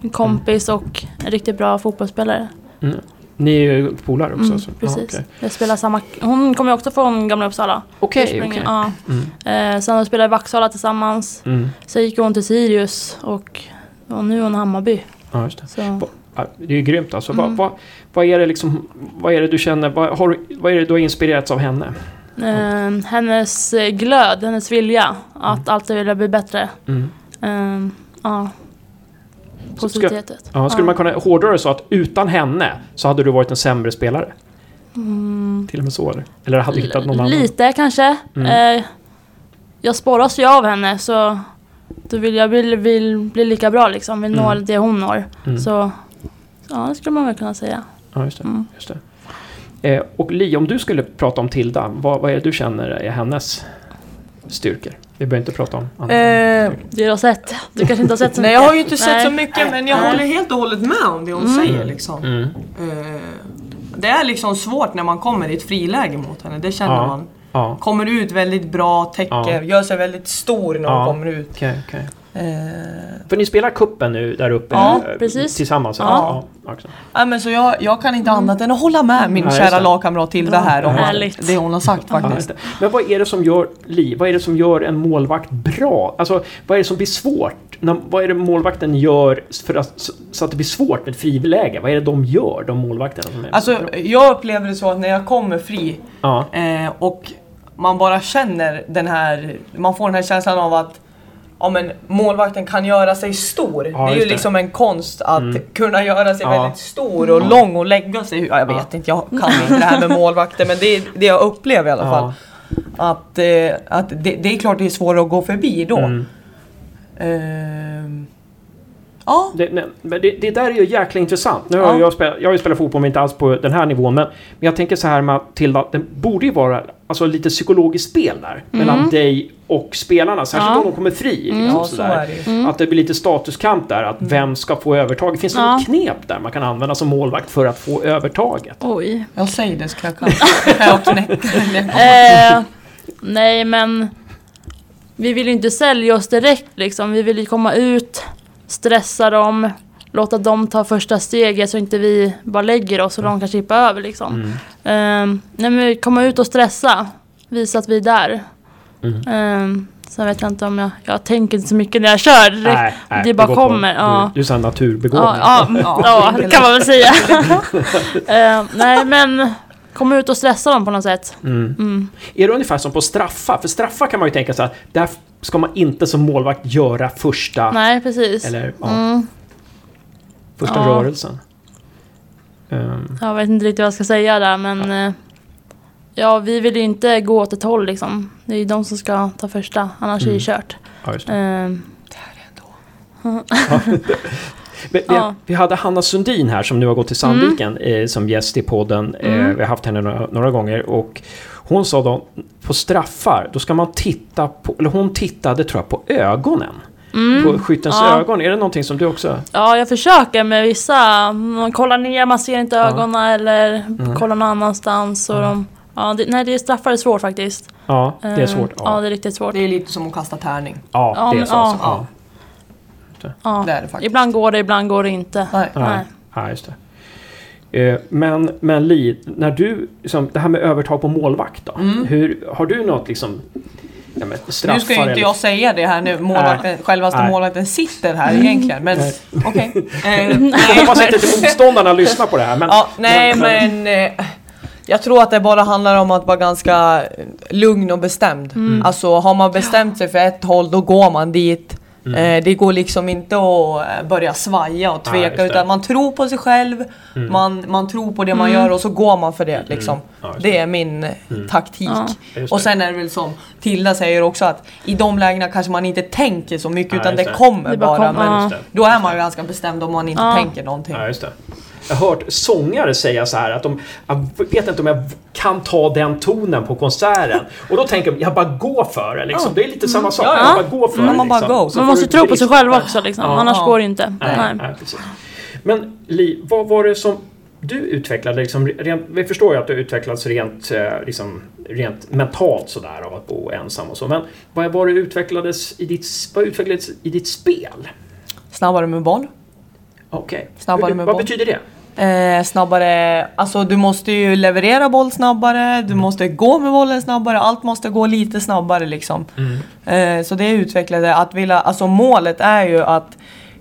en kompis och en riktigt bra fotbollsspelare. Mm. Ni är ju polare också? Mm, så. Precis. okej. Jag spelar samma... Hon kommer också från Gamla Uppsala. Okej, ursprungligen. okej. Ja. Mm. Eh, sen har vi Vaxhalla tillsammans. Mm. Sen gick hon till Sirius och, och nu är hon i Hammarby. Ja, just det. Så, det är ju grymt alltså. Mm. Vad, vad, vad, är det liksom, vad är det du känner, vad, har, vad är det du har inspirerats av henne? eh, hennes glöd, hennes vilja att alltid vilja bli bättre. Mm. Eh, ja. Ska- Positivitet. Ja, skulle man kunna hårdra det så att utan henne så hade du varit en sämre spelare? Till och med så eller? Eller hade du hittat någon annan? Lite kanske. Mm. Eh, jag sporras ju av henne så då vill jag vill, vill bli lika bra liksom. Vill nå Mm. det hon når. Mm. Så ja, det skulle man väl kunna säga. Ja, just det. Mm. Just det. Eh, och Li, om du skulle prata om Tilda, vad, vad är det du känner är hennes styrkor? Vi behöver inte prata om andra. Eh, Det du har sett. Du kanske inte har sett så Nej mycket. jag har ju inte sett Nej. så mycket men jag Nej. håller helt och hållet med om det hon Mm. säger liksom. Mm. Eh, det är liksom svårt när man kommer i ett friläge mot henne, det känner Ja. man. Ja, Kommer ut väldigt bra, täcker, Ja. gör sig väldigt stor när Ja. hon kommer ut. okej, okej. Eh, För ni spelar kuppen nu där uppe Ja, eh, precis. tillsammans? Ja. ja också. nej, men så jag, jag kan inte annat än att hålla med min Ja, kära det. lagkamrat Tilda här om Härligt. det hon har sagt Ja, faktiskt. Men vad är det som gör, Li, vad är det som gör en målvakt bra? Alltså, vad är det som blir svårt? När, vad är det målvakten gör för att, så- att det blir svårt med ett friläge? Vad är det de gör, de målvakterna som är Alltså bra? jag upplever det så att när jag kommer fri Ja, eh, och man bara känner den här, man får den här känslan av att ja, men målvakten kan göra sig stor. Ja, det är ju det. liksom en konst att Mm. kunna göra sig Ja. väldigt stor och lång och lägga sig. Ja, jag vet Ja. inte, jag kan inte det här med målvakter men det är det jag upplever i alla fall. ja. Att, eh, att det, det är klart det är svårare att gå förbi då. Mm. Ehm, ja, Det, nej, men det, det där är ju jäkla intressant. Nu har Ja. jag, spelat, jag har ju spelat fotboll, men inte alls på den här nivån. Men, men jag tänker så här med Tilda, det borde ju vara alltså, lite psykologiskt spel där. Mellan dig och spelarna. Särskilt Ja. om de kommer fri. Liksom, ja så sådär. är det ju. Att det blir lite statuskamp där, att vem ska få övertaget? Finns det Ja. något knep där man kan använda som målvakt för att få övertaget? Oj. Jag säger det så kan jag, (laughs) kan jag knäcka. Eh, nej men vi vill ju inte sälja oss direkt liksom. Vi vill ju komma ut, stressa dem, låta dem ta första steget så inte vi bara lägger oss och de kan chippa över liksom. Mm. Nej men komma ut och stressa, visa att vi är där. Mm. Eh, sen vet jag inte om jag, jag tänker inte så mycket när jag kör. Nej, nej, det bara går på- kommer. ja. Du, är sån naturbegåvning. Ja, (laughs) ja, Ja, det kan man väl säga. (laughs) Eh, nej men komma ut och stressa dem på något sätt. Mm. Mm. Är det ungefär som på straffar? För straffar kan man ju tänka så här, där ska man inte som målvakt göra första, Nej precis. eller, ja, Mm. första Ja. rörelsen. Ehm, Jag vet inte riktigt vad jag ska säga där men eh, Ja vi vill ju inte gå åt ett håll liksom. Det är ju de som ska ta första annars är det Mm. kört. ja, just det. Ehm, Vi, (laughs) vi, Ja. vi hade Hanna Sundin här som nu har gått till Sandviken Mm. eh, som gäst i podden. Eh, vi har haft henne några, några gånger och hon sa då på straffar, då ska man titta på, eller hon tittade tror jag på ögonen. På skyttens Mm. Ja. ögon. Är det någonting som du också... ja jag försöker med vissa. Man kollar ner, man ser inte ögonen eller Mm. kollar någon annanstans. Och de, ja, det, nej det är straffar är svårt faktiskt. Ja, det är svårt. Ja. Ja, det är riktigt svårt. Det är lite som att kasta tärning. ja Ja, det är men- så. ja. alltså. Ja. Ja. Det är det faktiskt. Ibland går det, ibland går det inte. Nej. Nej. Nej. Ja, just det. Eh, Men, men Li, när du, liksom, det här med övertag på målvakt då. Mm. Hur, har du något liksom... ja, men Nu ska ju inte eller- jag säga det här nu, målvakten, självaste Nej. målvakten sitter här egentligen, men okej. (laughs) Eh, Jag nej, hoppas men- inte att motståndarna lyssnar på det här. Men, Ja, nej men eh, jag tror att det bara handlar om att vara ganska eh, lugn och bestämd. Mm. Alltså har man bestämt sig för ett håll då går man dit. Eh, det går liksom inte att eh, börja svaja och Nej, tveka det. Mm. utan man tror på sig själv, man, man tror på det man gör och så går man för det liksom. Ja, just det är min eh, taktik. Ja. Och det. sen är det väl som Tilda säger också att i de lägena kanske man inte tänker så mycket Nej, utan det, det. kommer Det bara bara. kom- men ja. Det. då är man ju ganska bestämd om man inte Ja. tänker någonting. Jag har hört sångare säga så här att de, jag vet inte om jag kan ta den tonen på konserten. Och då tänker jag, jag bara går för det liksom. Det är lite samma sak. Ja, ja. Jag bara går för Mm, det. man bara liksom. Man får måste tro på sig själv också liksom. Ja. Annars går det inte. Nej, Nej. nej. Men Li, vad var det som du utvecklade? Liksom, rent, vi förstår ju att du utvecklats rent, eh, liksom, rent mentalt sådär av att bo ensam och så. Men vad var det utvecklades i ditt, vad utvecklades i ditt spel? Snabbare med boll. Okej. Snabbare med Vad boll. betyder det? Eh, snabbare, alltså du måste ju leverera boll snabbare, du måste gå med bollen snabbare, allt måste gå lite snabbare liksom. Eh, så det utvecklade att vilja, alltså målet är ju att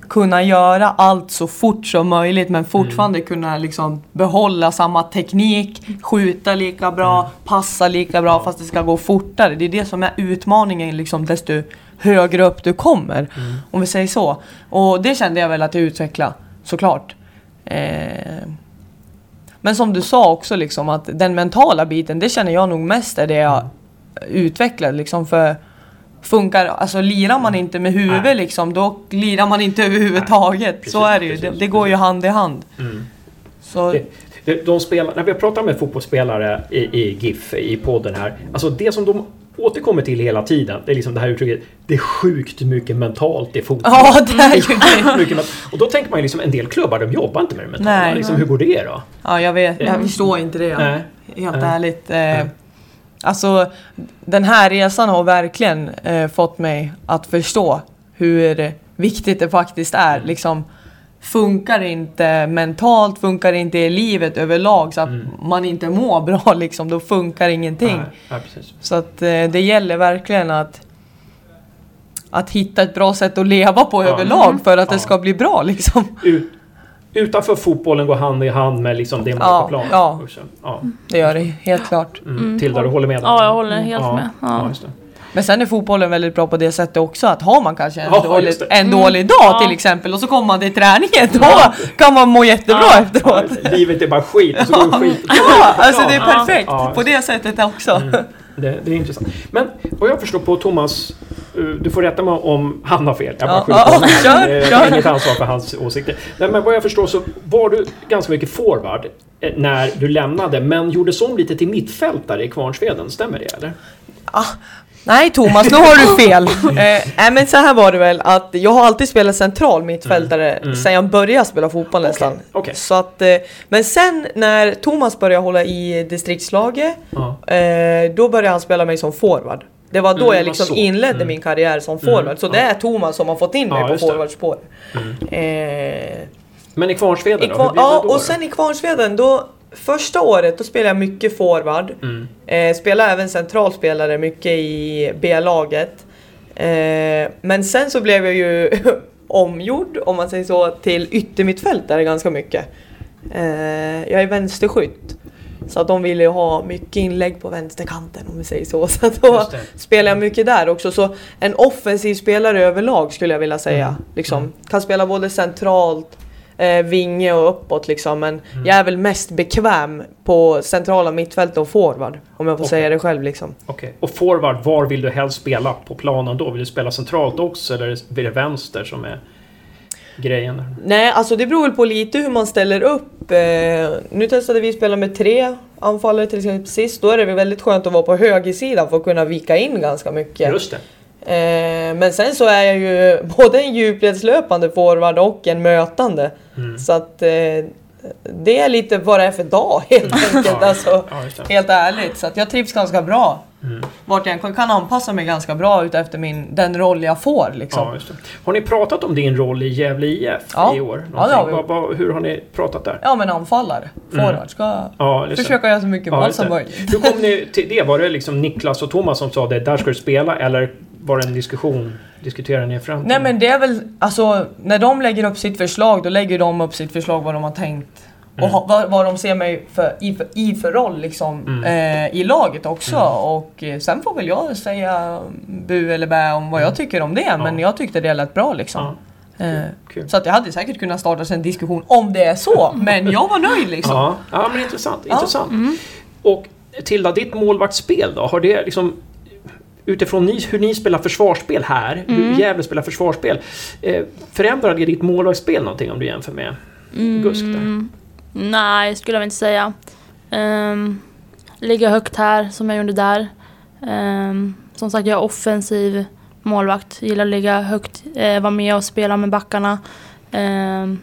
kunna göra allt så fort som möjligt men fortfarande kunna liksom behålla samma teknik, skjuta lika bra, passa lika bra fast det ska gå fortare. Det är det som är utmaningen liksom desto högre upp du kommer. Om vi säger så. Och det kände jag väl att jag utvecklade såklart. Eh, men som du sa också liksom att den mentala biten, det känner jag nog mest är det jag utvecklar liksom för funkar, alltså lirar man inte med huvudet Nej. liksom då lirar man inte överhuvudtaget. precis, så är det ju, precis, det, det går ju hand i hand. Så, Det- det- De spelar, när vi pratar med fotbollsspelare i, i GIF, i podden här. Alltså det som de återkommer till hela tiden, det är liksom det här uttrycket. Det är sjukt mycket mentalt i fotboll. ja det är ju det. och då tänker man ju liksom en del klubbar, de jobbar inte med det mentala. Nej. liksom, hur går det då? Ja jag vet, jag förstår inte det. Nej. Helt Nej. ärligt. Eh, alltså den här resan har verkligen eh, fått mig att förstå hur viktigt det faktiskt är. Mm. Liksom, funkar inte mentalt, funkar inte i livet överlag så att man inte mår (laughs) bra liksom, då funkar ingenting. Mm. Precis. Så att eh, det gäller verkligen att att hitta ett bra sätt att leva på Ja. överlag för att Ja. det ska bli bra liksom. Ut, utanför fotbollen går hand i hand med liksom det man Ja, på plan. ja. ja. Det gör det helt klart. Mm. Tilda, du håller med? Ja, jag håller helt ja. med. Ja. Ja. Men sen är fotbollen väldigt bra på det sättet också att har man kanske en, Ja, dålig, en dålig dag Ja. till exempel och så kommer man till träningen då kan man må jättebra Ja. efteråt. Ja, livet är bara skit och så går det skit. Ja, alltså det är Ja. perfekt Ja. på det sättet också. Det, det är intressant. Men vad jag förstår på Thomas, eh, du får rätta mig om han har fel. Jag bara Ja, på ja, honom. kör, Eh, Jag kör. har inget ansvar för hans åsikter. Nej, men vad jag förstår så var du ganska mycket forward eh, när du lämnade, men gjordes om lite till mittfältare i Kvarnsveden. Stämmer det eller? Nej Thomas, nu har du fel. (laughs) Eh, nej men så här var det väl att jag har alltid spelat central mittfältare sen jag började spela fotboll nästan. Mm. okej. Så att, eh, men sen när Thomas började hålla i distriktslaget, Ja. eh, då började han spela mig som forward. Det var då Mm, jag liksom så. inledde Mm. min karriär som forward. Så det är Thomas som har fått in mig Ja, på forwardspår. Eh, Men i Kvarnsveden i då? Kvar- ja, då? och sen i Kvarnsveden då Första året då spelade jag mycket forward. Mm. Eh, spelade även centralspelare mycket i B-laget. Eh, men sen så blev jag ju (laughs) omgjord, om man säger så, till yttermittfältare ganska mycket. Eh, jag är vänsterskytt. Så att de ville ju ha mycket inlägg på vänsterkanten om vi säger så. (laughs) Så att då spelar jag mycket där också. Så en offensiv spelare överlag skulle jag vilja säga. Mm. Liksom. Kan spela både centralt, eh, vinge och uppåt liksom. Men Mm. jag är väl mest bekväm på centrala mittfält och forward. Om jag får Okej. säga det själv liksom. Okej. Och forward, var vill du helst spela på planen då? Vill du spela centralt också eller blir det vänster som är grejen? Nej, alltså det beror väl på lite hur man ställer upp. Eh, nu testade vi spela med tre anfallare till exempel sist. Då är det väl väldigt skönt att vara på högersidan för att kunna vika in ganska mycket. Just det. Eh, men sen så är jag ju (laughs) både en djupledslöpande forward och en mötande. Mm. Så att eh, det är lite vad det är för dag (laughs) helt enkelt. Ja, Alltså, ja, helt ärligt. Så att jag trivs ganska bra vart jag än kan anpassa mig ganska bra utefter min, den roll jag får liksom. Ja. Har ni pratat om din roll i Gävle IF Ja. i år? Ja, har vi. Vad- vad- hur har ni pratat där? Ja men anfallare, forward, ska Ja, försöka göra så mycket Ja, just som möjligt. Hur kom ni (laughs) till det? Var det liksom Niklas och Thomas som sa det, där ska du spela? Eller var det en diskussion? Diskuterade ni er fram till? Nej men det är väl, alltså när de lägger upp sitt förslag, då lägger de upp sitt förslag vad de har tänkt. Och ha, vad, vad de ser mig för, i, för, i för roll liksom, eh, i laget också. Och eh, sen får väl jag säga bu eller bä om vad jag tycker om det. Men jag tyckte det lät bra liksom. Ja, Eh, kul. så att jag hade säkert kunnat starta en diskussion om det är så. (laughs) Men jag var nöjd liksom. Ja, ja men intressant. intressant. Och Tilda, ditt målvaktsspel då? Har det liksom Utifrån ni, hur ni spelar försvarsspel här, hur Gävle spelar försvarsspel. Eh, förändrade ditt målvaktsspel någonting om du jämför med Gusk där? Nej, skulle jag inte säga. Um, ligga högt här, som jag gjorde där. Ehm, som sagt, jag är offensiv målvakt. Gillar att ligga högt, eh, vara med och spela med backarna. Um,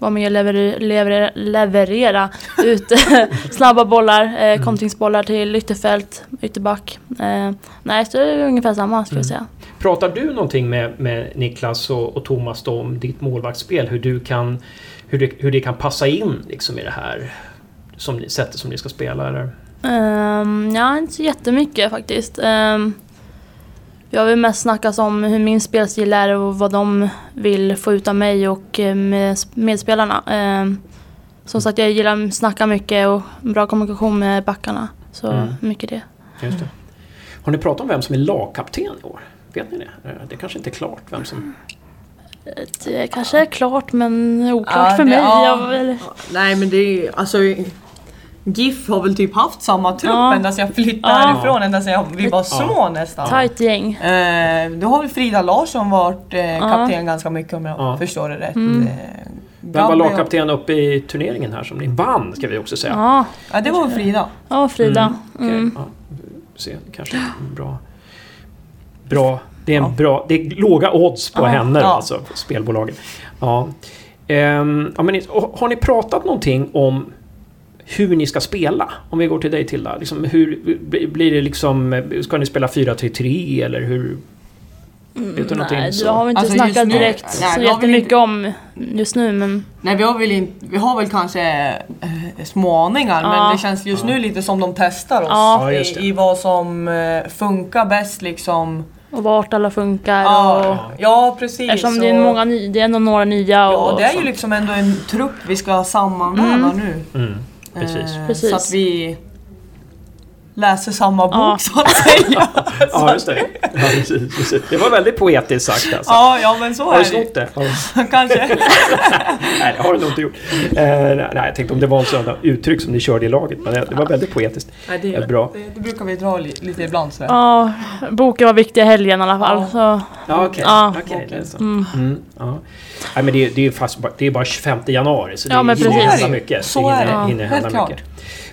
vara med och leverera, leverera, leverera ut (laughs) snabba bollar, eh, kontringsbollar till ytterfält, ytterback. Eh, nej, så det är ungefär samma skulle jag säga. Pratar du någonting med, med Niklas och, och Thomas då om ditt målvaktsspel? Hur, du kan, hur, det, hur det kan passa in liksom i det här som, sättet som ni ska spela? Eller? Um, ja, inte så jättemycket faktiskt. Um, jag vill mest snacka om hur min spelstil är och vad de vill få ut av mig och eh, med medspelarna. Um, som sagt, jag gillar att snacka mycket och bra kommunikation med backarna. Så Mm. mycket det. Just det. Har ni pratat om vem som är lagkapten i år? Vet ni det? Eh, Det kanske inte är klart vem som... Det kanske är klart men oklart Ja, för det- mig. ja. Jag, Nej men det är alltså GIF har väl typ haft samma trupp Ja. ända sedan jag flyttade Ja. härifrån, ända sedan vi var små nästan. Tajt gäng. Eh, då har väl Frida Larsson varit eh, Ja. kapten ganska mycket om jag Ja. förstår det rätt. Mm. Eh, Vem var Gabby och- lagkapten uppe i turneringen här som ni vann, ska vi också säga? Ja, Ja det var Frida. ja Frida. Okej, Mm. ja. Se, kanske bra... Bra... Det är en Ja. bra... Det är låga odds på Ja. henne Ja. alltså, på spelbolagen. Ja. Ehm, ja men, har ni pratat någonting om hur ni ska spela? Om vi går till dig Tilda. Liksom, hur blir det liksom... Ska ni spela 4-3-3 eller hur... Vet du någonting Nej, så? det har vi inte Alltså, snackat nu- direkt nej, så jättemycket inte- om just nu men Nej vi har väl, in, vi har väl kanske eh, små aningar Ja. men det känns just nu lite som de testar oss Ja. I, i vad som eh, funkar bäst liksom. och vart alla funkar Ja, och ja precis. eftersom det är, och- många ny, det är ändå några nya Ja och det är ju liksom ändå en trupp vi ska sammanväva Mm. nu. Mm, precis. Eh, Precis. Så att vi läser samma bok Ja. så att säga. (laughs) Ja, just det. Ja, precis, precis. Det var väldigt poetiskt sagt alltså. ja, ja men så Har är du det snott det? Ja. (laughs) Kanske. (laughs) Nej, det har du nog inte gjort. Eh, nej, jag tänkte om det var sån uttryck som ni körde i laget, men det, var väldigt poetiskt. Nej, det, Ja, bra. Det, det brukar vi dra li, lite ibland sådär. Ja, boken var viktig i helgen i alla fall. Ja. Så, Ja, okej. Ja. Det är så. mm. Mm, ja. Nej, men det, är- det, är fast, bara- det är bara 25 januari, så det Ja, men hinner hända mycket. Så det är hinner, det. hinner Helt hända klart. mycket.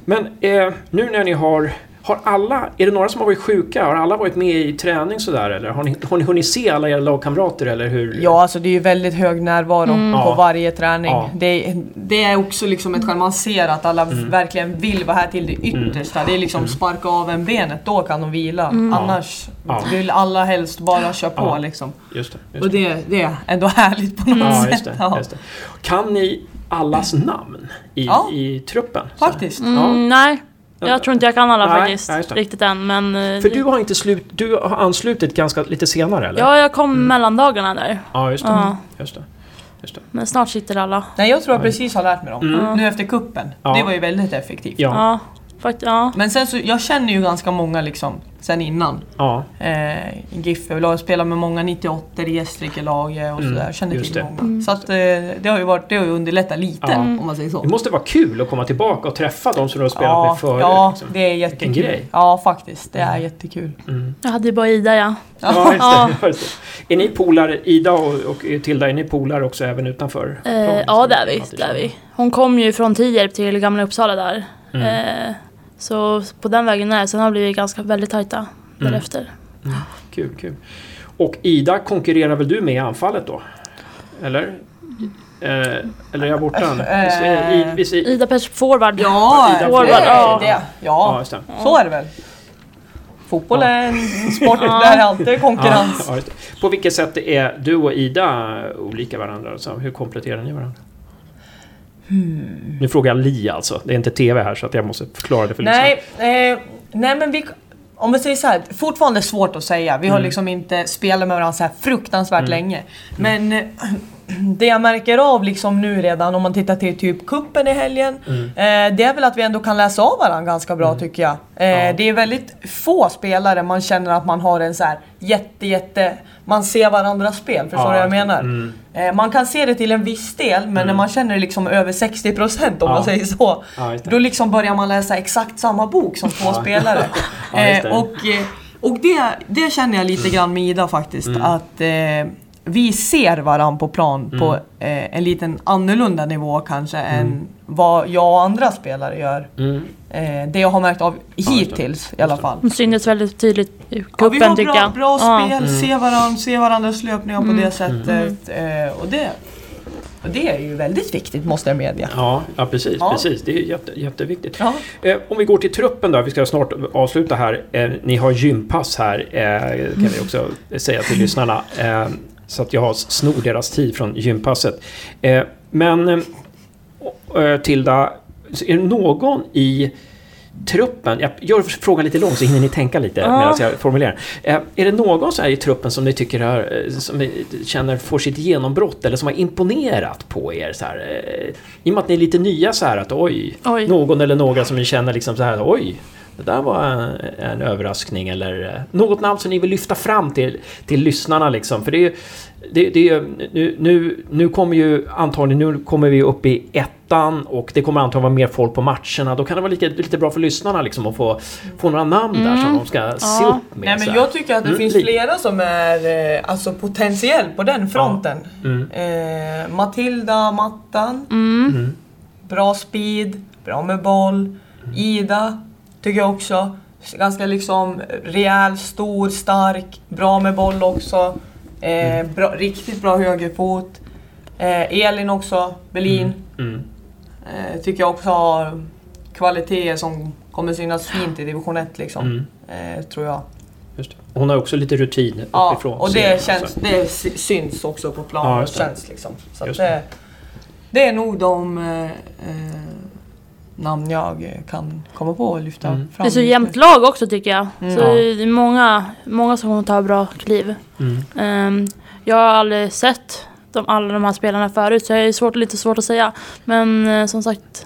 Men eh, nu när ni har... Har alla, är det några som har varit sjuka? Har alla varit med i träning sådär eller? Har ni, har ni hunnit se alla era lagkamrater eller hur? Ja, alltså det är ju väldigt hög närvaro på Ja. varje träning. Ja. Det, det är också liksom ett skäl, man ser att alla Mm. verkligen vill vara här till det yttersta. Det är liksom sparka av en benet, då kan de vila. Annars Ja. vill alla helst bara köra på Ja. liksom. Just det. Just Och det. det, är ändå härligt på något Ja, sätt. just det, Ja. just det. Kan ni allas namn i, Ja. i truppen? Faktiskt. mm, nej, jag tror inte jag kan alla Nej, faktiskt nej, riktigt än. Men eh, För du har inte slut, du har anslutit ganska lite senare eller? ja, jag kom mellandagarna där. Ja, just det. Ja. Just det. Just det. Men snart sitter alla. Nej, jag tror jag precis har lärt mig dem. Mm. Nu efter kuppen. Ja. Det var ju väldigt effektivt. Ja. Fakt, ja. Men sen så, jag känner ju ganska många liksom sen innan. ja. Eh, i GIF, jag har spelat med många 98 i Gästrikelaget och Mm, sådär. Känner just till det. många. Så att eh, det har ju varit, det har ju underlättat lite Ja. om man säger så. Det måste vara kul att komma tillbaka och träffa de som du har spelat ja, med förut. ja, liksom. det är Vilken jättekul. grej. Ja, faktiskt. Det är jättekul. Mm. Jag hade ju bara Ida ja. Ja, just det, (laughs) just det. Är ni polare, Ida och, och Tilda, är ni polare också även utanför? Eh, ja, det är vi. Det är vi. Hon kom ju från Tierp till Gamla Uppsala där. Mm. Eh, så på den vägen är det. Sen har vi blivit ganska väldigt tajta Mm. därefter. Kul, kul. Och Ida konkurrerar väl du med i anfallet då? Eller? Eh, eller är jag borta nu? Eh, visst är- Ida Pers forward. Ja, Ida det, Forward, det, ja. det, Ja, ja, det. så är det väl. Fotboll Ja. är en sport Ja. där det alltid är konkurrens. Ja. På vilket sätt är du och Ida olika varandra? Så hur kompletterar ni varandra? Hmm. Nu frågar jag Li alltså. Det är inte TV här så att jag måste förklara det för. Nej, eh, nej men vi... Om vi säger så här, fortfarande svårt att säga. Vi har Mm. liksom inte spelat med varandra så här fruktansvärt länge. Men eh, det jag märker av liksom nu redan om man tittar till typ kuppen i helgen. Mm. Eh, det är väl att vi ändå kan läsa av varandra ganska bra tycker jag. Eh, Ja. Det är väldigt få spelare man känner att man har en så här jätte, jätte... Man ser varandras spel, förstår du Ja, vad jag menar? mm. Eh, man kan se det till en viss del, men när man känner det liksom över 60% om Ja. man säger så. Då liksom börjar man läsa exakt samma bok som två spelare. (laughs) Eh, och eh, och det, det känner jag lite grann med Ida faktiskt. Mm. Att eh, vi ser varandra på plan på Mm. eh, en liten annorlunda nivå kanske än vad jag och andra spelare gör. Mm. Eh, det jag har märkt av hittills i alla fall. Det syntes väldigt tydligt i Ja, vi cupen har tycker bra, jag. bra Ja. spel, Mm. se, varandra, se varandras löpningar på Mm. det sättet. Eh, och, det, och det är ju väldigt viktigt måste jag medge. Ja, ja precis, Ja. precis. Det är jätte, jätteviktigt. Ja. Eh, om vi går till truppen då, vi ska snart avsluta här. Eh, ni har gympass här, eh, kan vi också säga till (laughs) lyssnarna. Eh, så att jag har snor deras tid från gympasset. Eh, men eh, Tilda, är det någon i truppen, jag gör frågan lite lång så hinner ni tänka lite Ja. medan jag formulerar. Eh, är det någon så här i truppen som ni tycker har, eh, som ni känner får sitt genombrott eller som har imponerat på er? Så här, eh, I och med att ni är lite nya så här att oj, Oj. någon eller några som ni känner liksom så här oj, det där var en, överraskning eller eh, något namn som ni vill lyfta fram till, till lyssnarna liksom. För det är ju, det, det är, nu, nu, nu kommer ju antagligen, nu kommer vi upp i ettan och det kommer antagligen vara mer folk på matcherna. Då kan det vara lite, lite bra för lyssnarna liksom att få, få några namn där som de ska se Ja. upp med. Nej så men jag tycker att det Mm, finns flera som är eh, alltså potentiell på den fronten. Mm. Eh, Matilda, Mattan, Mm. bra speed, bra med boll. Ida tycker jag också. Ganska liksom rejäl, stor, stark, bra med boll också. Eh, bra, riktigt bra högerfot. Eh, Elin också, Berlin. Mm. Eh, tycker jag också har kvaliteter som kommer synas fint i division 1 liksom. Mm. Eh, tror jag. Hon har också lite rutin Ja, uppifrån. och serien, det, känns, så. det sy- syns också på Ja, planen. just det. känns liksom. Så det, det är nog de eh, eh, namn jag kan komma på och lyfta Mm. fram. Det är så jämnt lag också tycker jag. Mm. Så Ja. det är många, många som kommer ta bra kliv. Mm. Ehm, jag har aldrig sett de, alla de här spelarna förut så det är svårt, lite svårt att säga. Men eh, som sagt,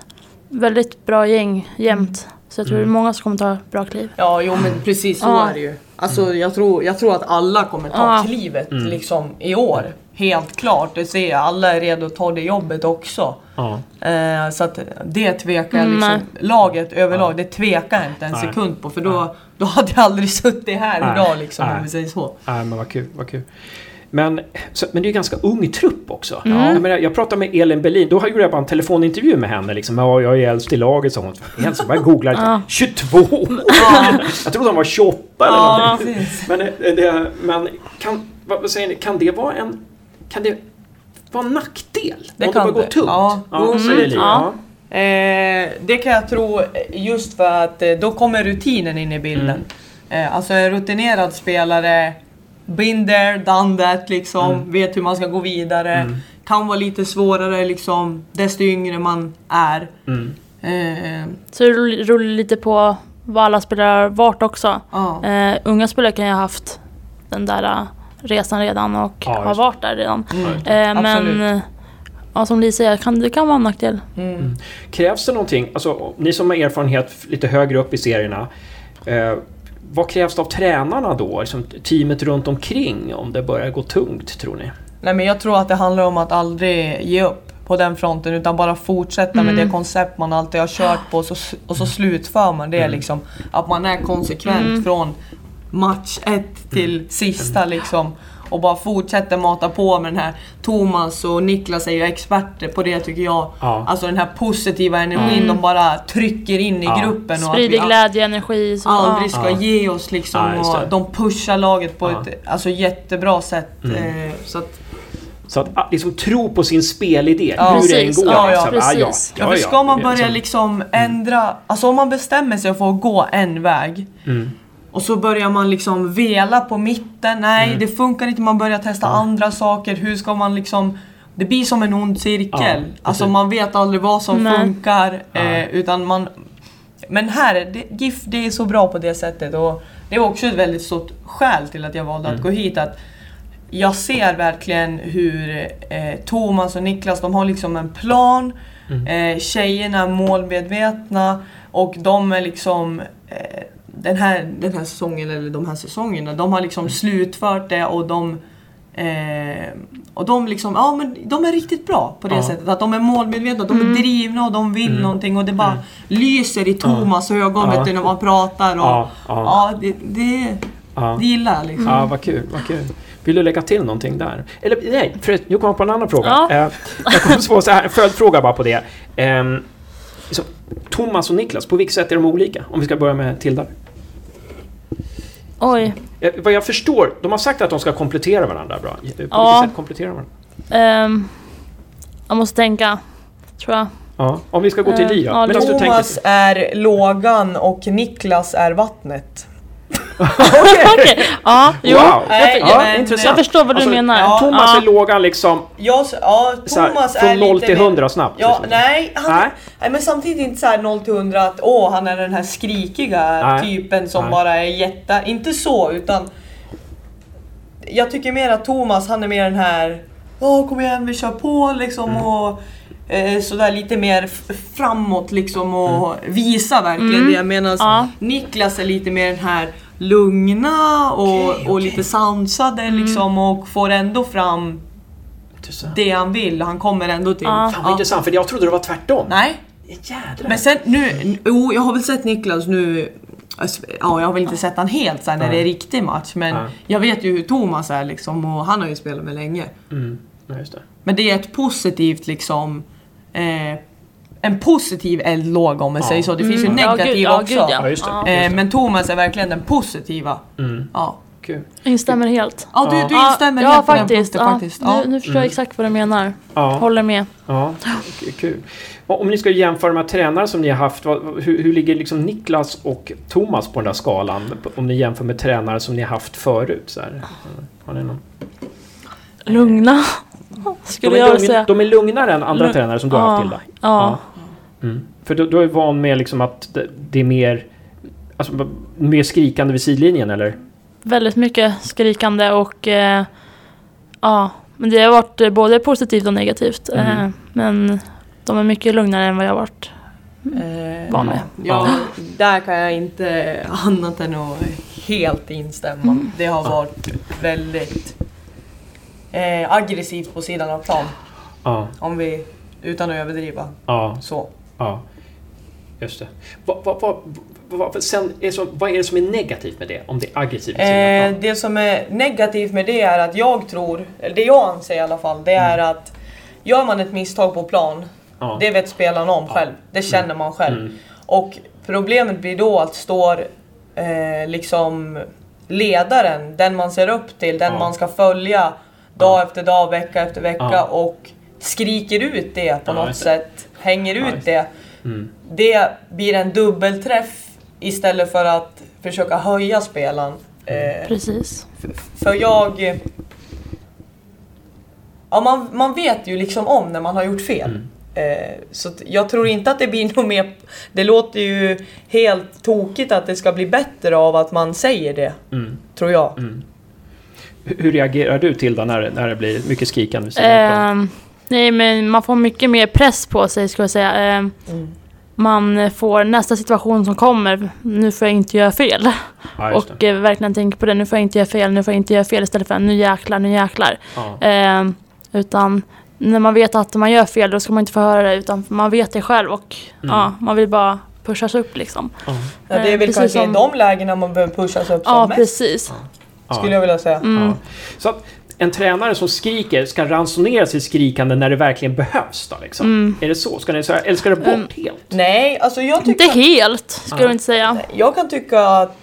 väldigt bra gäng jämt. Så jag tror Mm. det är många som kommer ta bra kliv. Ja, jo men precis så Ja. är det ju. Alltså jag tror, jag tror att alla kommer ta Ja. klivet Mm. liksom i år. Helt klart, det ser jag. Alla är redo att ta det jobbet också. Ja. Eh, så att det tvekar jag Mm, liksom, laget överlag, Ja. det tvekar jag inte en Nej. sekund på. För då, då hade jag aldrig suttit här Nej. idag liksom, Nej. om vi säger så. Nej, men vad kul, vad kul. Men, så, men det är ju ganska ung trupp också. Mm. Jag, menar, jag pratade med Elin Berlin, då gjorde jag bara en telefonintervju med henne. Liksom, ja, jag är äldst i laget, sa hon. Äldst, jag googla. Ja. 22! (laughs) jag trodde hon var 28 eller någonting. Men, eh, det, men kan, vad, vad säger ni, kan det vara en... Kan det vara en nackdel? Det om kan det går det. tungt? Ja. ja Mm. Li. Ja. Ja. Eh, det kan jag tro just för att eh, då kommer rutinen in i bilden. Eh, alltså en rutinerad spelare, been there, done that liksom, Mm. vet hur man ska gå vidare. Mm. Kan vara lite svårare liksom, desto yngre man är. Mm. Eh, Så det rullar lite på vad alla spelare har varit också. ja. Eh, unga spelare kan ju ha haft den där eh, resan redan och Ja, har varit där redan. Mm. Eh, men eh, ja, som Li säger, kan, det kan vara en nackdel. Mm. Krävs det någonting, alltså ni som har erfarenhet lite högre upp i serierna. Vad krävs det av tränarna då? Liksom teamet runt omkring om det börjar gå tungt tror ni? Nej men jag tror att det handlar om att aldrig ge upp på den fronten utan bara fortsätta med Mm. det koncept man alltid har kört på och så, och så slutför man det Mm. liksom. Att man är konsekvent Mm. från match ett till sista liksom. Och bara fortsätter mata på med den här Thomas och Niklas är ju experter på det tycker jag. Ja. Alltså den här positiva energin Mm. de bara trycker in i Ja. gruppen. Och att Sprider vi al- glädje, energi. Så, aldrig ja. ska Ja. ge oss liksom. Ja, och de pushar laget på Ja. ett alltså, jättebra sätt. Mm. Eh, så att, Så att ah, liksom tro på sin spelidé, Ja, hur det än precis. går. Ja, liksom. ja, Ah, ja, precis. Ja, för ska man börja liksom, liksom ändra, alltså om man bestämmer sig för att gå en väg mm, Och så börjar man liksom vela på mitten. Nej, Mm. det funkar inte. Man börjar testa andra saker. Hur ska man liksom... Det blir som en ond cirkel. Ja, alltså man vet aldrig vad som Nej. funkar. Eh, utan man... Men här, det, GIF det är så bra på det sättet. Och det var också ett väldigt stort skäl till att jag valde Mm. att gå hit. Att jag ser verkligen hur eh, Thomas och Niklas, de har liksom en plan. Mm. Eh, tjejerna är målmedvetna och de är liksom eh, den, här, den här säsongen, eller de här säsongerna, de har liksom slutfört det och de Eh, och de liksom, ja men de är riktigt bra på det Ja. sättet. Att de är målmedvetna, de är drivna och de vill någonting och det bara lyser i Thomas ögon Ja. när man pratar. Och, Ja, ja. ja. det, det, Ja. det gillar jag liksom. Ja, vad kul, vad kul. Vill du lägga till någonting där? Eller nej, för nu kommer jag på en annan fråga. Ja. Eh, jag kommer på så här, en följdfråga bara på det. Ehm, så, Thomas och Niklas, på vilket sätt är de olika? Om vi ska börja med Tilda. Oj. Vad jag förstår, de har sagt att de ska komplettera varandra bra. På vilket Ja. sätt kompletterar varandra? Ehm, jag måste tänka, tror jag. Ja, om vi ska gå till Eh, Li då. ja, Medan du tänker Thomas är lågan och Niklas är vattnet. Okej, ja, jo. Wow! Nej, ja, men- intressant. Jag förstår vad du Alltså, menar. ja, Thomas ja. är lågan liksom Jag, ja, så här, Thomas är från 0 lite till mer- 100 snabbt. Ja, liksom. nej, han, Nej. nej. men samtidigt inte så här 0 till 100 att åh, han är den här skrikiga Nej. typen som Nej. bara är jätte... Inte så, utan... Jag tycker mer att Thomas, han är mer den här Åh, kom igen, vi kör på liksom Mm. och eh, sådär lite mer framåt liksom och visa verkligen Mm. det. Medan Ja. Niklas är lite mer den här lugna och, och lite sansade Mm. liksom och får ändå fram Intressant. det han vill. Han kommer ändå till... Ja. Fan vad intressant, för jag trodde det var tvärtom. Nej, Jädrar. men sen nu, jo jag har väl sett Niklas nu alltså, Ja, jag har väl inte sett han helt sen när Nej. det är riktig match men Nej. jag vet ju hur Thomas är liksom och han har ju spelat med länge. Mm, ja, det. Men det är ett positivt liksom eh, En positiv eldlåga om man Ja. säger så. Det finns ju Mm. Ja, negativa ja, också. Ja, just det. Ja. Just Eh, det. men Thomas är verkligen den positiva. Mm, Ja, kul. Instämmer helt. ja du, du Ja, instämmer ja, helt på den faktiskt. punkten Ja, faktiskt. Ja. Nu, nu förstår jag exakt vad du menar. Ja. Håller med. Ja, kul. Om ni ska jämföra med tränare som ni har haft, vad, hur, hur ligger liksom Niklas och Thomas på den där skalan? Om ni jämför med tränare som ni har haft förut. Så här. Har ni någon? Lugna. De, Skulle är jag lugn, säga. de är lugnare än andra Lugn- tränare som du har haft, Tilda? Ja. Mm. För du, du är van med liksom att det, det är mer, alltså, mer skrikande vid sidlinjen, eller? Väldigt mycket skrikande och eh, ja, men det har varit eh, både positivt och negativt. Mm. Eh, men de är mycket lugnare än vad jag har varit. Eh, Van med. Ja, där kan jag inte annat än att helt instämma. Det har varit väldigt eh, aggressivt på sidan av plan. Ja, Om vi, utan att överdriva. ja, Så. Ja. Just det. Vad, vad, vad, sen är så, vad är det som är negativt med det? Om det är aggressivt? Eh, det som är negativt med det är att jag tror, eller det jag anser i alla fall, det är att gör man ett misstag på plan, ja. det vet spelaren om själv. Det känner man själv. Mm. Och problemet blir då att står eh, liksom ledaren, den man ser upp till, den Ja. man ska följa dag Ja. efter dag, vecka efter vecka Ja. och skriker ut det på Ja, något sätt, hänger Ja, ut det. Mm. Det blir en dubbelträff istället för att försöka höja spelaren. Eh, Precis. för jag... Ja, man, man vet ju liksom om när man har gjort fel. Mm. Eh, så jag tror inte att det blir (laughs) något mer... Det låter ju helt tokigt att det ska bli bättre av att man säger det, Mm. tror jag. Mm. Hur reagerar du till det när, när det blir mycket skrikande vid Ehm, nej men man får mycket mer press på sig ska jag säga. Ehm, Mm. man får nästa situation som kommer, nu får jag inte göra fel. Ja, och eh, verkligen tänka på det, nu får jag inte göra fel, nu får jag inte göra fel istället för nu jäklar, nu jäklar. Ja. Ehm, utan när man vet att man gör fel då ska man inte få höra det utan man vet det själv och Mm. ja, man vill bara pushas upp liksom. Ja. Det är Eh, väl precis kanske i som- de lägena man behöver pushas upp som Ja mest, precis. Ja. skulle jag vilja säga. Mm. Ja. Så att en tränare som skriker ska ransonera sitt skrikande när det verkligen behövs då liksom? Mm. Är det så? Ska ni eller ska det bort Mm. helt? Nej, alltså jag tycker... Inte helt, ska Ja. du inte säga. Jag kan tycka att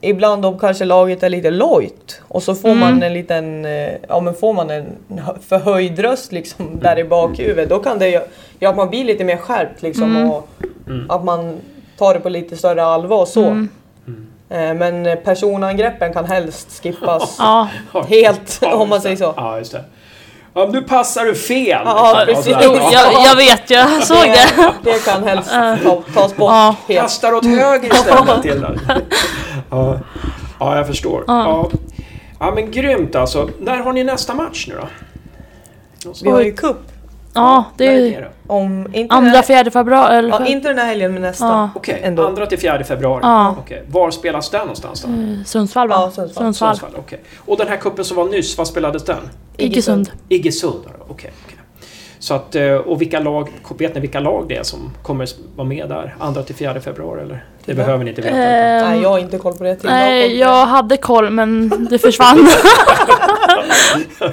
ibland om kanske laget är lite lojt och så får Mm. man en liten, eh, ja men får man en hö- förhöjd röst liksom där i bakhuvudet då kan det ju- göra att man blir lite mer skärpt liksom Mm. och Mm. att man tar det på lite större allvar så. Eh, Men personangreppen kan helst skippas (laughs) Ja, helt Ja, om man säger det. så. Ja, just det. Ja, nu passar du fel! Ja, precis. jo, jag, jag vet, jag såg det. Det kan helst ta, tas bort Ja. helt. Kastar åt höger istället. till ja. ja, jag förstår. Ja. Ja. men grymt alltså. När har ni nästa match nu då? Vi har ju cup Ja, det är är det ju om inte, andra, här, fjärde februari. Eller? ja, inte den här helgen men nästa. Ja. Okej, Ändå. andra till fjärde februari. Ja. Okej. Var spelas den någonstans då? Eh, Sundsvall va? Ja, Sundsvall. Sundsvall, okej. Och den här kuppen som var nyss, vad spelades den? Iggesund. Iggesund, okej. okej. Så att, eh, och vilka lag, vet ni vilka lag det är som kommer vara med där? Andra till fjärde februari eller? Det behöver ni inte veta. Ehm, Nej, jag har inte koll på det. Till. Nej, jag hade koll men det försvann. (laughs) (laughs)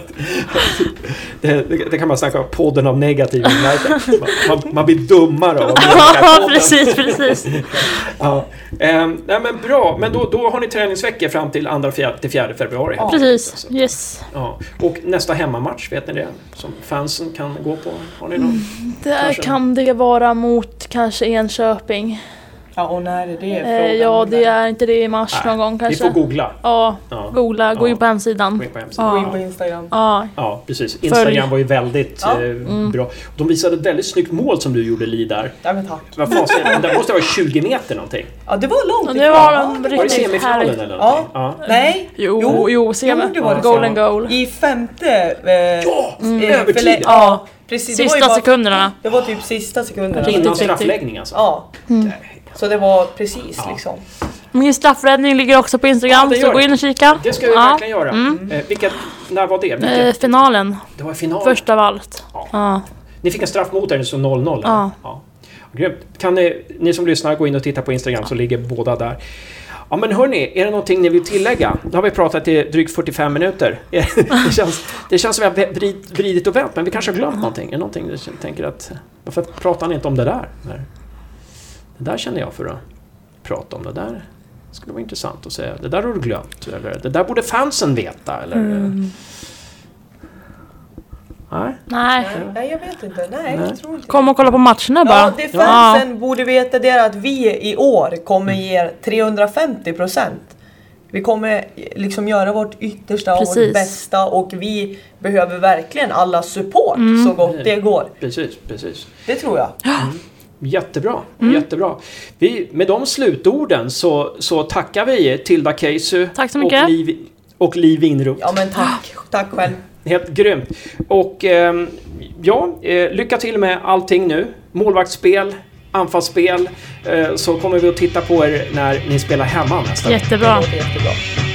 Det, det, det kan man snacka om, podden av negativ inverkan. Man, man, man blir dummare av ja, precis, precis. (laughs) Ja. Ehm, nej men bra, men då, då har ni träningsveckor fram till 2 till 4 februari. enkelt, Precis, alltså. yes. Ja. Och nästa hemmamatch, vet ni det? Som fansen kan gå på? Har ni någon? Där Kanske. kan det vara mot kanske Enköping. Ja, och när är det? Eh, frågan? ja, det är inte det i mars Nej, någon gång kanske. får googla. Ja, Ja. googla, gå Ja. in på hemsidan. Gå in på hemsidan. Gå in Ja. på Instagram. Ja, Ja, precis. Instagram var ju väldigt Ja. eh, bra. De visade ett väldigt snyggt mål som du gjorde, Li, där. Ja, men tack. Vad fasen, det måste vara 20 meter någonting. Ja, det var långt ifrån. det var Ja, en det Var det riktigt semifinalen härligt. eller någonting? Ja. Nej, Jo, Jo. jo, semi. Jo, det det. Golden goal. i femte... Eh, Ja! eh, Övertid! Ja, precis. Det Sista bara- sekunderna. Det var typ sista sekunderna. Innan riktigt. straffläggning alltså? Ja, Mm. Så det var precis Ja. liksom. Min straffräddning ligger också på Ja, Instagram, gör så gå in och kika. Det ska vi Ja. verkligen göra. Eh, vilket, när var det? Eh, finalen, det var i final. första av allt. Ja. Ja. Ni fick en straff mot er, så 0-0? eller? Ja. ja. Grymt. Kan ni, ni som lyssnar gå in och titta på Instagram så ligger båda där. Ja men hörni, är det någonting ni vill tillägga? Nu har vi pratat i drygt 45 minuter. (laughs) Det känns, det känns som att vi har vrid, vridit och vänt, men vi kanske har glömt någonting. Är det någonting du tänker att... Varför pratar ni inte om det där? Det där känner jag för att prata om. Det där skulle vara intressant att säga. Det där har du glömt. Eller det där borde fansen veta. Eller, Mm. Nej? Nej, Nej, jag vet inte. Nej, Nej. jag tror inte. kom och kolla på matcherna bara. Ja, det fansen borde veta det är att vi i år kommer ge er 350 procent. Vi kommer liksom göra vårt yttersta och vårt Precis. bästa och vi behöver verkligen alla support Mm. så gott det går. Precis, precis. Det tror jag. Jättebra, Mm. jättebra. Vi, med de slutorden så, så tackar vi Tilda Keisu Tack så mycket. och Liv, och Liv Inroth. Ja men tack. Tack själv. Helt grymt. Och ehm, ja, eh, lycka till med allting nu. Målvaktsspel, anfallsspel. Eh, så kommer vi att titta på er när ni spelar hemma nästa gång. Jättebra. Det låter jättebra.